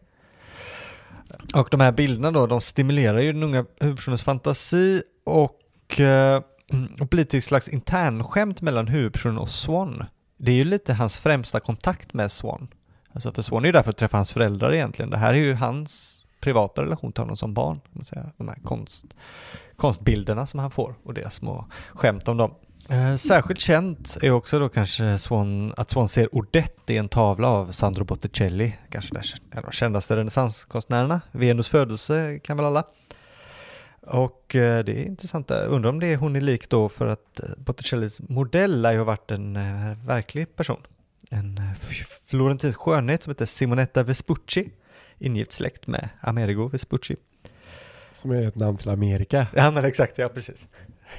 Och de här bilderna då, de stimulerar ju den unga huvudpersonens fantasi och, eh, Mm, och blir till ett slags internskämt mellan huvudpersonen och Swan. Det är ju lite hans främsta kontakt med Swan. Alltså för Swan är ju där för att träffa hans föräldrar egentligen. Det här är ju hans privata relation till honom som barn. Kan man säga. De här konst, konstbilderna som han får och deras små skämt om dem. Eh, särskilt känt är också då kanske Swan, att Swan ser Odette i en tavla av Sandro Botticelli, kanske en av de kändaste renässanskonstnärerna. Venus födelse kan väl alla. Och eh, det är intressant, undrar om det är hon är lik då för att eh, Botticellis modell har ju varit en eh, verklig person. En florentinsk skönhet som heter Simonetta Vespucci, ingift släkt med Amerigo Vespucci. Som är ett namn till Amerika. Ja men exakt, ja precis.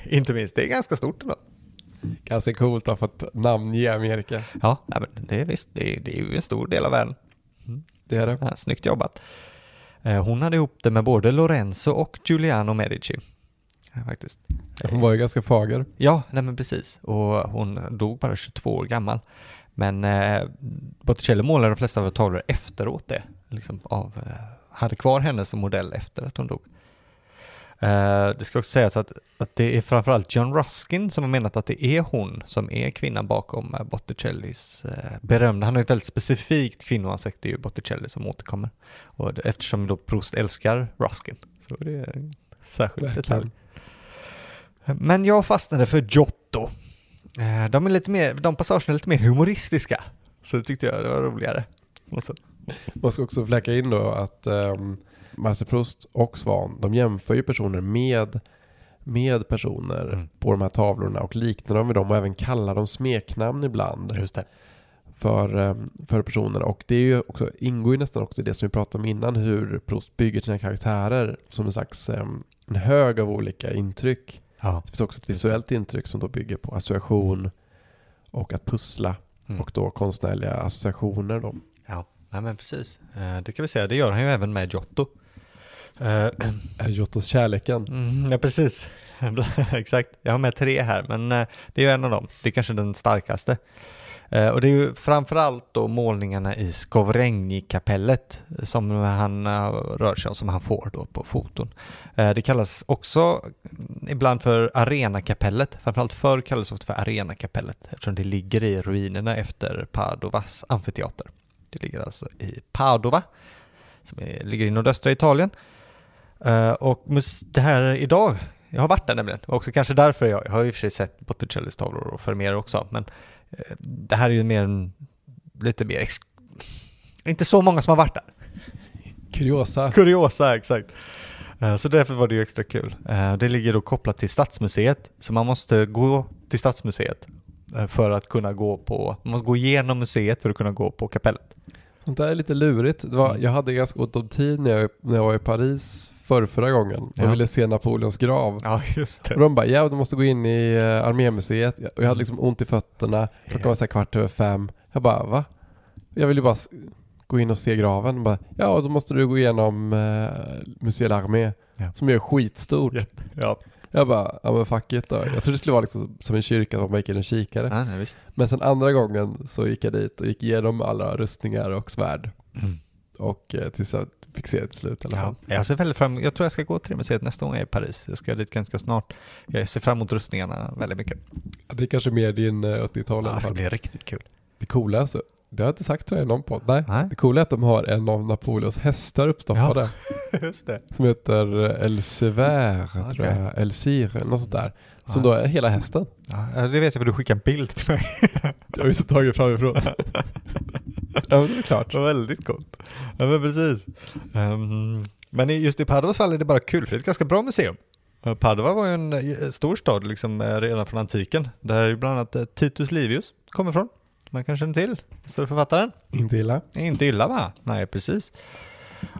Inte minst, det är ganska stort ändå. Ganska coolt att få ett namnge Amerika. Ja, men det är visst, det är, det är ju en stor del av världen. Det är det. Ja, snyggt jobbat. Eh, Hon hade ihop det med både Lorenzo och Giuliano Medici. Faktiskt. Hon var ju ganska fager. Ja, nej men precis. Och hon dog bara 22 år gammal. Men eh, Botticelli målade de flesta av tavlor efteråt det. Liksom av, eh, hade kvar henne som modell efter att hon dog. Eh, det ska också sägas att, att det är framförallt John Ruskin som har menat att det är hon som är kvinnan bakom eh, Botticellis eh, berömda, han har ett väldigt specifikt kvinnoansikte, det är ju Botticelli som återkommer. Och eftersom då Proust älskar Ruskin så är det en särskild detalj. Verkligen. Men jag fastnade för Giotto. De, är lite mer, de passagerna är lite mer humoristiska. Så det tyckte jag det var roligare. Man ska också fläcka in då att um, Marcel Proust och Svan, de jämför ju personer med, med personer Mm. på de här tavlorna och liknar dem vid dem och även kallar dem smeknamn ibland Just det. för, um, för personer. Och det är ju också, ingår ju nästan också i det som vi pratade om innan, hur Proust bygger sina karaktärer som en slags um, en hög av olika intryck. Ja. Det finns också ett visuellt intryck som då bygger på association och att pussla Mm. och då konstnärliga associationer då. Ja, nej men precis. Eh, Det kan vi säga, det gör han ju även med Giotto. Eh, Är det Giottos kärleken? Mm, ja, precis. Exakt. Jag har med tre här, men eh, det är ju en av dem. Det är kanske den starkaste. Eh, Och det är ju framförallt då målningarna i Skovregni-kapellet som han eh, rör sig om, som han får då på foton. Eh, Det kallas också mm, ibland för Arenakapellet. Framförallt förr kallades det ofta för Arenakapellet eftersom det ligger i ruinerna efter Padovas amfiteater. Det ligger alltså i Padova, som är, ligger i nordöstra Italien. Eh, och det här idag, jag har varit där nämligen, och också kanske därför jag, jag har i och för sig sett Botticellis tavlor och Vermeer också, men eh, det här är ju mer en, lite mer, inte så många som har varit där. Kuriosa. Kuriosa, exakt. Eh, Så därför var det ju extra kul. Det ligger då kopplat till Stadsmuseet, så man måste gå till Stadsmuseet för att kunna gå på, man måste gå igenom museet för att kunna gå på kapellet. Sånt där är lite lurigt. Var, Mm. jag hade ganska gott om tid när jag, när jag var i Paris för förra gången och Ja. ville se Napoleons grav. Ja, just det. Och de bara, ja du måste gå in i uh, armémuseet. Och jag hade liksom ont i fötterna. Klockan var så kvart över fem. Jag bara, va? Jag vill ju bara gå in och se graven. De bara, ja då måste du gå igenom uh, Musée d'Armée. Ja. Som är skitstort. Jätte- Ja, Jag bara, ja men fuck it då. Jag trodde det skulle vara liksom som en kyrka, att man gick in och kikade. nej, nej, visst. Men sen andra gången så gick jag dit och gick igenom alla rustningar och svärd. Mm. och eh, tills jag fick se det till slut i fall. Ja, jag ser väldigt fram Jag tror jag ska gå till det museet nästa gång jag är i Paris. Jag ska dit ganska snart. Jag ser fram emot rustningarna väldigt mycket. Det är kanske mer din eh, 80-tal i Ja, det ska bli riktigt kul. Det coola är så, det har jag inte sagt tror jag i någon podd. Nej. Nej, Det coola är att de har en av Napoleons hästar uppstoppade. just det. Som heter Elsevier, tror Okej. jag. Elsir, eller något sånt där. Som Ja. då är hela hästen. Ja, det vet jag för du skickade en bild till mig. Jag har så tagit framifrån. ja men det är klart. Det var väldigt coolt. Ja men precis. Ehm, men just i Padovas fall är det bara kul för det är ett ganska bra museum. Eh, Padova var ju en eh, stor stad liksom eh, redan från antiken. Där är bland annat eh, Titus Livius kommer ifrån. Man kanske känner till, större författaren. Inte illa. Inte illa va? Nej, precis.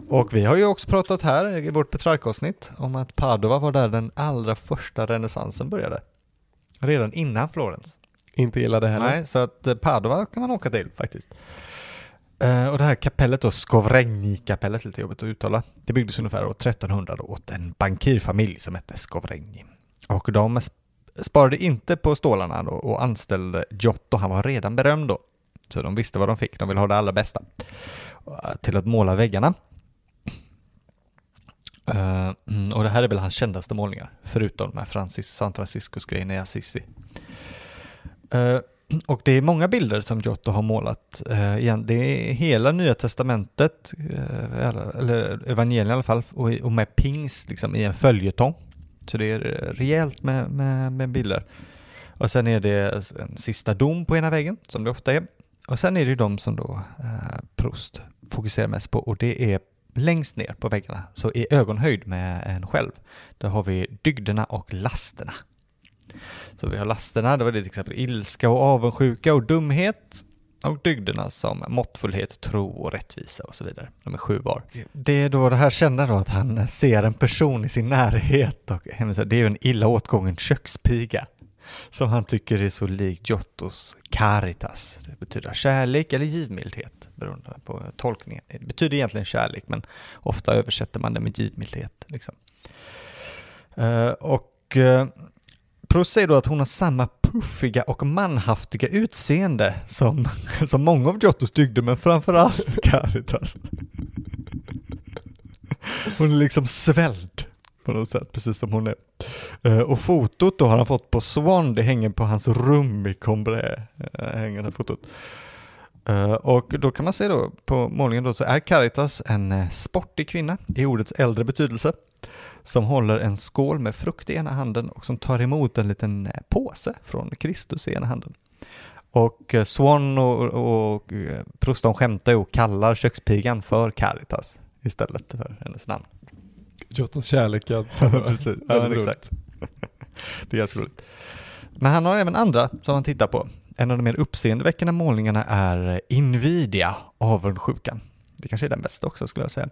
Och vi har ju också pratat här i vårt Petrarca-avsnitt om att Padova var där den allra första renässansen började. Redan innan Florens. Inte illa det heller. Nej, så att eh, Padova kan man åka till faktiskt. Eh, och det här kapellet då, Skovregni-kapellet, lite jobbigt att uttala. Det byggdes ungefär år 1300 då åt en bankirfamilj som hette Skovregni. Och de sparade inte på stålarna då och anställde Giotto, han var redan berömd då. Så de visste vad de fick, de ville ha det allra bästa. Eh, till att måla väggarna. Eh, mm, och det här är väl hans kändaste målningar, förutom med Francis, San Franciscus-grejen i Assisi. Eh, och det är många bilder som Giotto har målat. Igen, det är hela Nya Testamentet, eller- evangelien i alla fall, och, och med pingst liksom, i en följetong. Så det är rejält med, med, med bilder. Och sen är det en sista dom på ena väggen, som det ofta är. Och sen är det ju de som då eh, Proust fokuserar mest på, och det är längst ner på väggarna, så i ögonhöjd med en själv. Där har vi dygderna och lasterna. Så vi har lasterna, det var det till exempel ilska och avundsjuka och dumhet. Och dygderna som måttfullhet, tro och rättvisa och så vidare. De är sju var. Det är då det här kända då att han ser en person i sin närhet och det är ju en illa åtgången kökspiga. Som han tycker är så lik Giottos caritas. Det betyder kärlek eller givmildhet beroende på tolkningen. Det betyder egentligen kärlek men ofta översätter man det med givmildhet. Liksom. Eh, och eh, Proust säger då att hon har samma puffiga och manhaftiga utseende som, som många av Giottos dygder, men framförallt Caritas. Hon är liksom svälld på något sätt, precis som hon är. Eh, och fotot då har han fått på Swan, det hänger på hans rum i Combray, eh, hänger det fotot. Eh, och då kan man se då på målningen då så är Caritas en sportig kvinna i ordets äldre betydelse som håller en skål med frukt i ena handen och som tar emot en liten eh, påse från Kristus i ena handen. Och eh, Swan och, och, och eh, Proust de skämtar ju och kallar kökspigan för Caritas istället för hennes namn. Giottos kärlek. Ja, Precis, ja, men exakt. Det är ganska roligt. Men han har även andra som han tittar på. En av de mer uppseendeväckande målningarna är Invidia, avundsjukan. Det kanske är den bästa också skulle jag säga.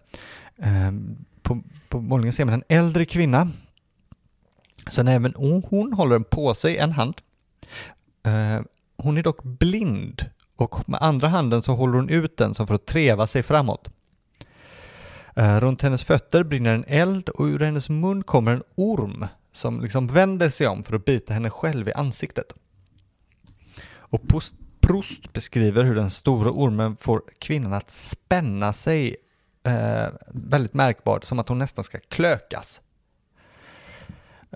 På, på målningen ser man en äldre kvinna. Sen även hon, hon håller en påse i en hand. Eh, hon är dock blind och med andra handen så håller hon ut den som för att treva sig framåt. Eh, Runt hennes fötter brinner en eld och ur hennes mun kommer en orm som liksom vänder sig om för att bita henne själv i ansiktet. Och Proust beskriver hur den stora ormen får kvinnan att spänna sig eh, väldigt märkbart, som att hon nästan ska klökas.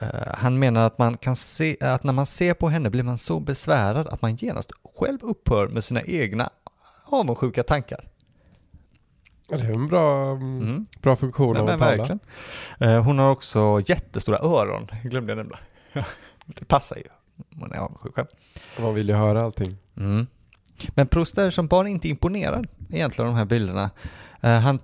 Eh, han menar att, man kan se, att när man ser på henne blir man så besvärad att man genast själv upphör med sina egna avundsjuka tankar. Ja, det är en bra, mm. Bra funktion av att tala. Eh, Hon har också jättestora öron, glömde jag nämna. Det passar ju man är avundsjuk själv. Man vill ju höra allting. Mm. Men Proust är som barn inte imponerad egentligen av de här bilderna. Eh, Han,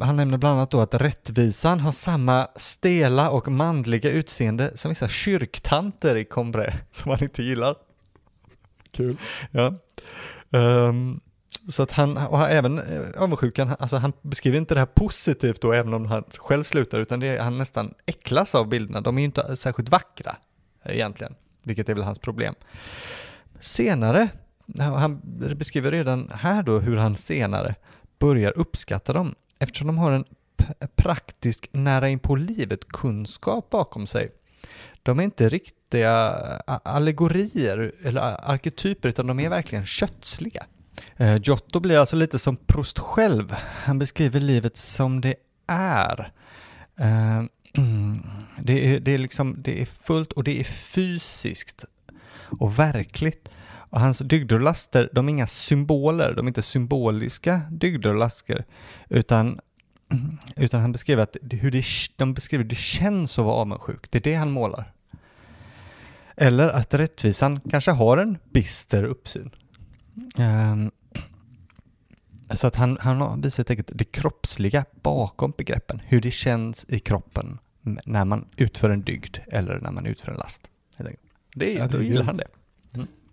han nämner bland annat då att rättvisan har samma stela och manliga utseende som vissa kyrktanter i Combray som han inte gillar. Kul. Ja. Ehm, så att han och han, även eh, avundsjukan, alltså han beskriver inte det här positivt då, även om han själv slutar, utan det är, han nästan äcklas av bilderna. De är ju inte särskilt vackra egentligen, vilket är väl hans problem. Senare, han beskriver redan här då hur han senare börjar uppskatta dem, eftersom de har en praktisk nära in på livet kunskap bakom sig. De är inte riktiga allegorier eller arketyper, utan de är verkligen kötsliga. Eh, Giotto blir alltså lite som Proust själv. Han beskriver livet som det är. Eh, det är, det är liksom, det är fullt och det är fysiskt och verkligt. Och hans dygder och laster, de är inga symboler, de är inte symboliska dygder och laster, utan, utan han beskriver att hur det, de beskriver hur det känns att vara avundsjuk. Det är det han målar. Eller att rättvisan kanske har en bister uppsyn. Um, så att han, han har visat eget det kroppsliga bakom begreppen, hur det känns i kroppen när man utför en dygd eller när man utför en last. Det, ja, det då gillar han det.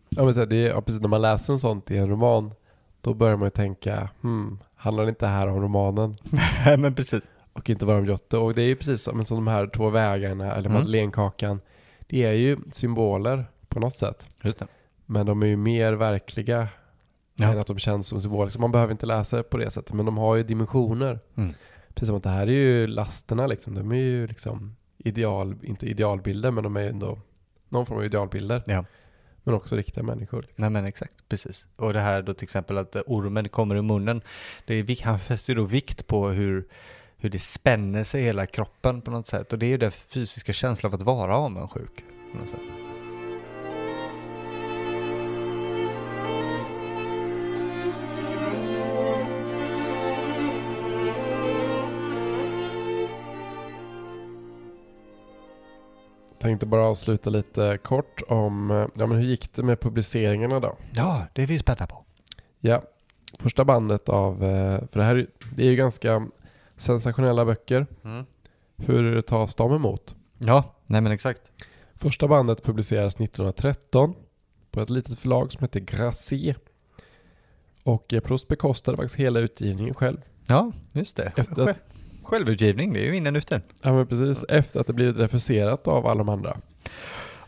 Ja, men så här, det är, ja, precis, när man läser en sånt i en roman, då börjar man ju tänka, hmm, handlar det inte här om romanen? Nej, men precis. Och inte bara om Jotte. Och det är ju precis som, som de här två vägarna, eller mm. madeleinekakan, det är ju symboler på något sätt. Just det. Men de är ju mer verkliga ja. än att de känns som symboler. man behöver inte läsa det på det sättet, men de har ju dimensioner. Mm. Precis som att det här är ju lasterna liksom. De är ju liksom ideal, inte idealbilder, men de är ju ändå någon form av idealbilder. Ja. Men också riktiga människor. Nej men exakt, precis. Och det här då till exempel att ormen kommer ur munnen. Det är, han fäster ju då vikt på hur, hur det spänner sig i hela kroppen på något sätt. Och det är ju den fysiska känslan av att vara avundsjuk. På något sätt. Tänkte bara avsluta lite kort om ja, men hur gick det med publiceringarna då? Ja, det är vi spända på. Ja, första bandet av, eh, för det här det är ju ganska sensationella böcker. Mm. Hur tas de emot? Ja, nej men exakt. Första bandet publicerades 1913 på ett litet förlag som heter Grassi. Och eh, Proust bekostade faktiskt hela utgivningen själv. Ja, just det. Efter att, Självutgivning, det är ju in uten. Ja men precis, efter att det blivit refuserat av alla de andra.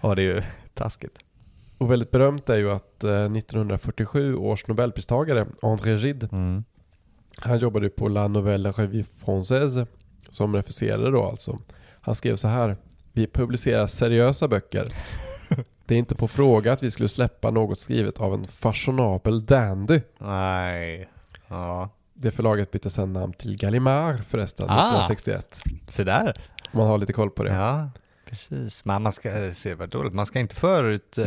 Ja det är ju taskigt. Och väldigt berömt är ju att 1947 eh, års nobelpristagare André Gide, mm. han jobbade ju på La Nouvelle Revue Française som refuserade då alltså. Han skrev så här, vi publicerar seriösa böcker. Det är inte på fråga att vi skulle släppa något skrivet av en fashionabel dandy. Nej. Ja. Det förlaget bytte sedan namn till Gallimard förresten, ah, 1961. Så där. Man har lite koll på det. Ja, precis. Men man ska eh, se vad dåligt. Man ska inte förut,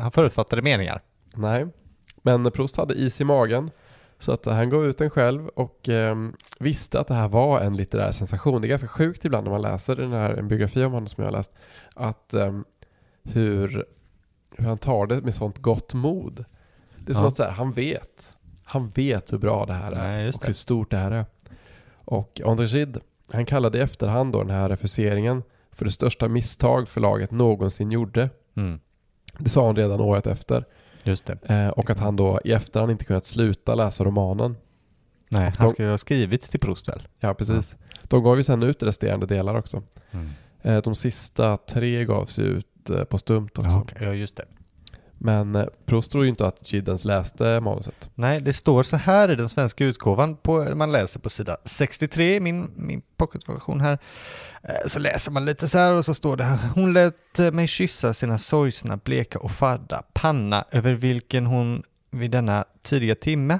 ha förutfattade meningar. Nej, men Proust hade is i magen. Så att han gav ut den själv och eh, visste att det här var en litterär sensation. Det är ganska sjukt ibland när man läser den här, en biografi om honom som jag har läst, att eh, hur, hur han tar det med sånt gott mod. Det är som ja. att så här, han vet. Han vet hur bra det här är Nej, och hur stort det här är. Och André Gide, han kallade i efterhand då den här refuseringen för det största misstag förlaget någonsin gjorde. Mm. Det sa han redan året efter. Just det. Eh, och att han då i efterhand inte kunnat sluta läsa romanen. Nej, de, han ska ju ha skrivit till Proust väl? Ja, precis. Ja. De gav ju sen ut resterande delar också. Mm. Eh, de sista tre gavs ut eh, på stumt också. Ja, okay. ja, just det. Men eh, Proust tror ju inte att Giddens läste manuset. Nej, det står så här i den svenska utgåvan, på, man läser på sida 63 min, min pocketversion här. Eh, så läser man lite så här och så står det här. Hon lät eh, mig kyssa sina sorgsna, bleka och fadda panna över vilken hon vid denna tidiga timme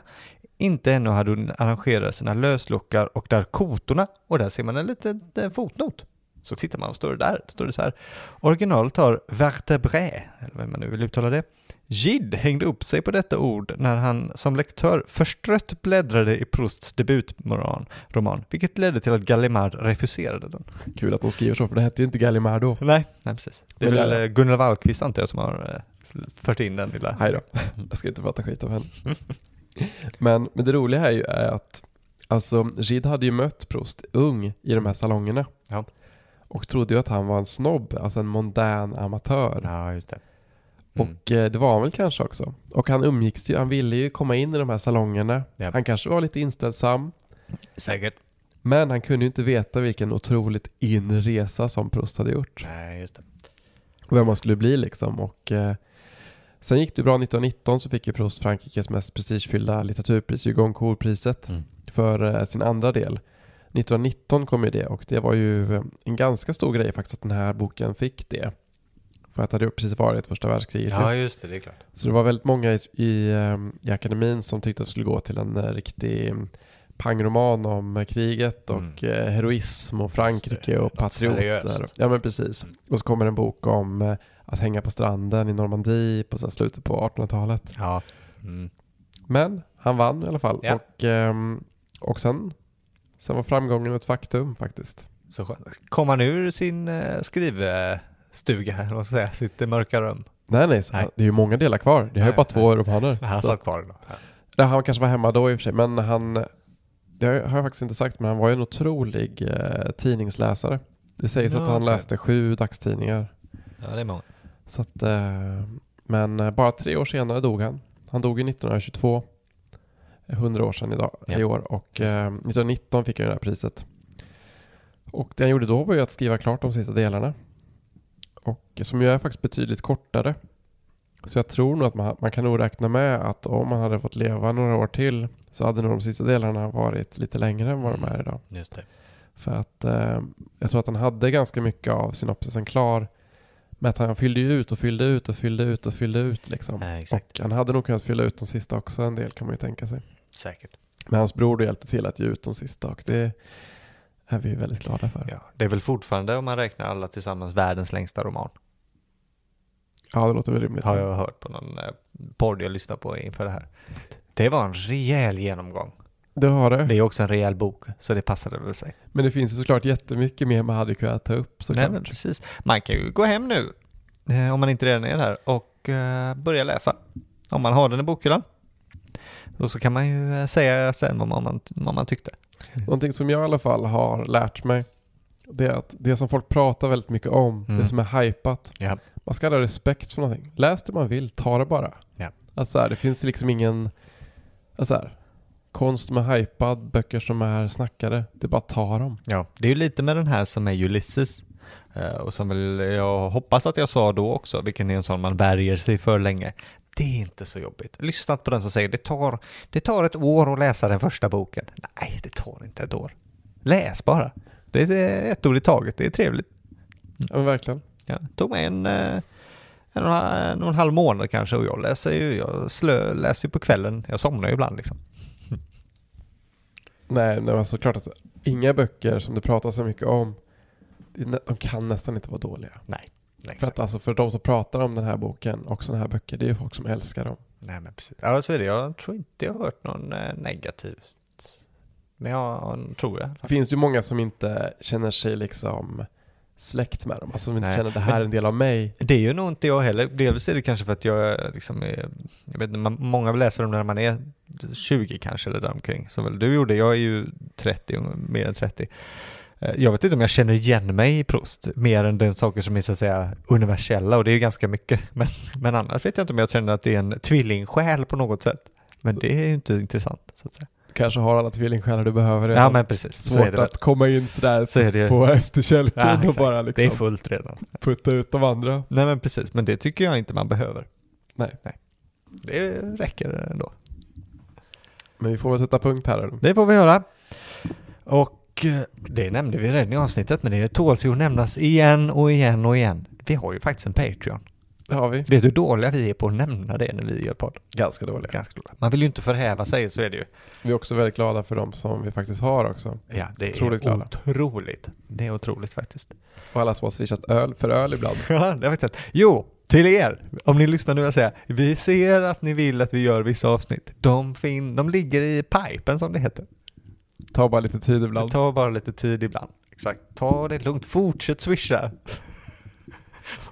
inte ännu hade arrangerat sina löslockar och där kotorna, och där ser man en liten fotnot. Så tittar man, vad står det där? Då står det så här. Originalet har vertebré, eller vad man nu vill uttala det. Gide hängde upp sig på detta ord när han som lektör förstrött bläddrade i Prousts debutroman, roman, vilket ledde till att Gallimard refuserade den. Kul att de skriver så, för det hette ju inte Gallimard då. Nej, nej precis. Det är Men väl jag... Gunnar Wallqvist antar jag som har eh, fört in den lilla... Nej då, jag ska inte prata skit om henne. men, men det roliga här är ju att Alltså, Gide hade ju mött Proust ung i de här salongerna. Ja. Och trodde ju att han var en snobb, alltså en mondän amatör. Ja, just det. Mm. Och eh, det var han väl kanske också. Och han umgicks ju, han ville ju komma in i de här salongerna. Yep. Han kanske var lite inställsam. Säkert. Men han kunde ju inte veta vilken otroligt inre resa som Proust hade gjort. Nej, just det. Och vem man skulle bli liksom. Och eh, sen gick det bra 1919 så fick ju Proust Frankrikes mest prestigefyllda litteraturpris, Hugo Goncourt-priset, mm. för eh, sin andra del. 1919 kom ju det och det var ju en ganska stor grej faktiskt att den här boken fick det. För att det hade precis varit första världskriget. Ja, just det, det är klart. Så det var väldigt många i, i, ehm, i akademin som tyckte att det skulle gå till en eh, riktig mm, pangroman om kriget och eh, heroism och Frankrike och patrioter. Ja men precis. Och så kommer en bok om eh, att hänga på stranden i Normandie på slutet på 1800-talet. Ja. Mm. Men han vann i alla fall. Ja. Och, ehm, och sen, sen var framgången ett faktum faktiskt. Så skönt. Kom han ur sin eh, skrivstuga, eller vad ska jag säga, sitt mörka rum? Nej nej, Nej. det är ju många delar kvar. Det har ju bara två romaner. Han Så- satt kvar då. Ja. Han kanske var hemma då i och för sig, men han, det har jag faktiskt inte sagt, men han var ju en otrolig eh, tidningsläsare. Det sägs Ja, att han okej. läste sju dagstidningar. ja, det är många. Så att, eh, men bara tre år senare dog han. Han dog ju 1922, eh, 100 år sedan idag, Ja, i år, och eh, 1919 fick han det här priset. Och det han gjorde då var ju att skriva klart de sista delarna. Och som ju är faktiskt betydligt kortare. Så jag tror nog att man, man kan nog räkna med att om man hade fått leva några år till så hade nog de sista delarna varit lite längre än vad de är idag. Just det. För att eh, jag tror att han hade ganska mycket av synopsisen klar. Med att han fyllde ut och fyllde ut och fyllde ut och fyllde ut liksom. Exakt. Och han hade nog kunnat fylla ut de sista också en del kan man ju tänka sig. Säkert. Men hans bror då hjälpte till att ge ut de sista och det är vi väldigt glada för. Ja, det är väl fortfarande, om man räknar alla tillsammans, världens längsta roman. Ja, det låter väl rimligt. Har jag hört på någon eh, podd jag lyssnade på inför det här. Det var en rejäl genomgång. Det har det. Det är också en rejäl bok, så det passade väl sig. Men det finns ju såklart jättemycket mer man hade kunnat ta upp Nej, såklart. men precis. Man kan ju gå hem nu, eh, om man inte redan är där, och eh, börja läsa. Om man har den i bokhyllan. Och så kan man ju eh, säga sen vad man, vad man tyckte. Någonting som jag i alla fall har lärt mig det är att det som folk pratar väldigt mycket om, Mm. det som är hypat, Ja. man ska ha respekt för någonting. Läs det man vill, ta det bara. Ja. Alltså här, det finns liksom ingen, alltså här, konst som är hypad, böcker som är snackade, det är bara att ta dem. Ja, det är ju lite med den här som är Ulysses. Eh, och som väl jag hoppas att jag sa då också, vilken är en sån man värjer sig för länge. Det är inte så jobbigt. Lyssna på den som säger det tar, det tar ett år att läsa den första boken. Nej, det tar inte ett år. Läs bara. Det är ett ord i taget, det är trevligt. Ja men verkligen. Ja, tog mig en, eh, en, en, en och en halv månad kanske och jag läser ju, jag slö, läser ju på kvällen. Jag somnar ju ibland liksom. Nej, men alltså klart att inga böcker som det pratas så mycket om, de kan nästan inte vara dåliga. Nej, För att alltså för de som pratar om den här boken och sådana här böcker, det är ju folk som älskar dem. Nej men precis. Ja så är det. Jag tror inte jag har hört någon eh, negativt. Men jag tror det. Det finns ju många som inte känner sig liksom släkt med dem. Alltså som inte Nej, känner att det här är en del av mig. Det är ju nog inte jag heller. Dels är det kanske för att jag är liksom är, jag vet inte, många läser dem när man är 20 kanske eller däromkring. Som väl du gjorde. Jag är ju 30, mer än 30. Eh, Jag vet inte om jag känner igen mig i Proust mer än de saker som är så att säga universella och det är ju ganska mycket. Men, men annars vet jag inte om jag känner att det är en tvillingsjäl på något sätt. Men det är ju inte intressant så att säga. Du kanske har alla tvillingsjälar du behöver redan. Ja men precis, så är Svårt det väl. att komma in sådär Så är det. på efterkälken Ja, och bara Det är liksom fullt redan. putta ut de andra. Nej men precis, men det tycker jag inte man behöver. Nej. Nej. Det räcker ändå. Men vi får väl sätta punkt här. eller? Det får vi göra. Och eh, det nämnde vi redan i avsnittet, men det tåls ju att nämnas igen och igen och igen. Vi har ju faktiskt en Patreon. Det har vi. Vet du hur dåliga vi är på att nämna det när vi gör podd? Ganska dåliga. Ganska dåliga. Man vill ju inte förhäva sig, så är det ju. Vi är också väldigt glada för de som vi faktiskt har också. Ja, det är Otroligt glada. otroligt. Det är otroligt faktiskt. Och alla som har swishat öl för öl ibland. Ja, det har vi sett. Jo, till er, om ni lyssnar nu vill jag säga, vi ser att ni vill att vi gör vissa avsnitt. De, fin- de ligger i pipen som det heter. Ta bara lite tid Det ibland. tar bara lite tid ibland. Exakt, ta det lugnt, fortsätt swisha.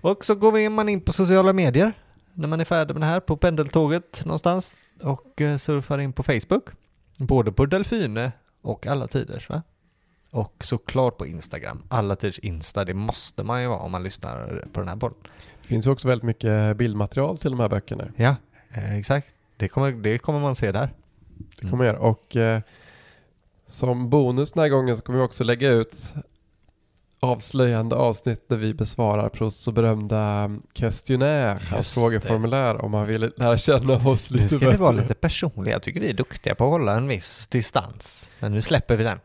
Och så går vi- man in på sociala medier när man är färdig med det här på pendeltåget någonstans och eh, surfar in på Facebook. Både på Delfine och Alla Tiders va? Och såklart på Instagram. Alla Tiders Insta, det måste man ju vara om man lyssnar på den här podden. Det finns ju också väldigt mycket bildmaterial till de här böckerna. Ja, eh, exakt. Det kommer, det kommer man se där. Det kommer jag göra. Och eh, som bonus den här gången så kommer vi också lägga ut avslöjande avsnitt där vi besvarar Pros så berömda questionnaire, hans frågeformulär om man vill lära känna oss lite bättre. Nu ska bättre. vi vara lite personliga. Jag tycker vi är duktiga på att hålla en viss distans. Men nu släpper vi den.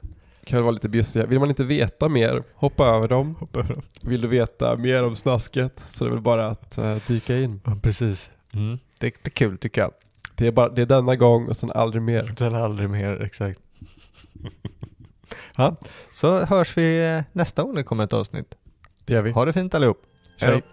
Kan vara lite bjussiga. Vill man inte veta mer, hoppa över dem. Hoppa över. Vill du veta mer om snasket så det är väl bara att uh, dyka in. Ja, precis. Mm. Det, det är kul tycker jag. Det är, bara, det är denna gång och sen aldrig mer. Sen aldrig mer, exakt. ja, så hörs vi eh, nästa gång det kommer ett avsnitt. Det gör vi. Ha det fint allihop. Hej.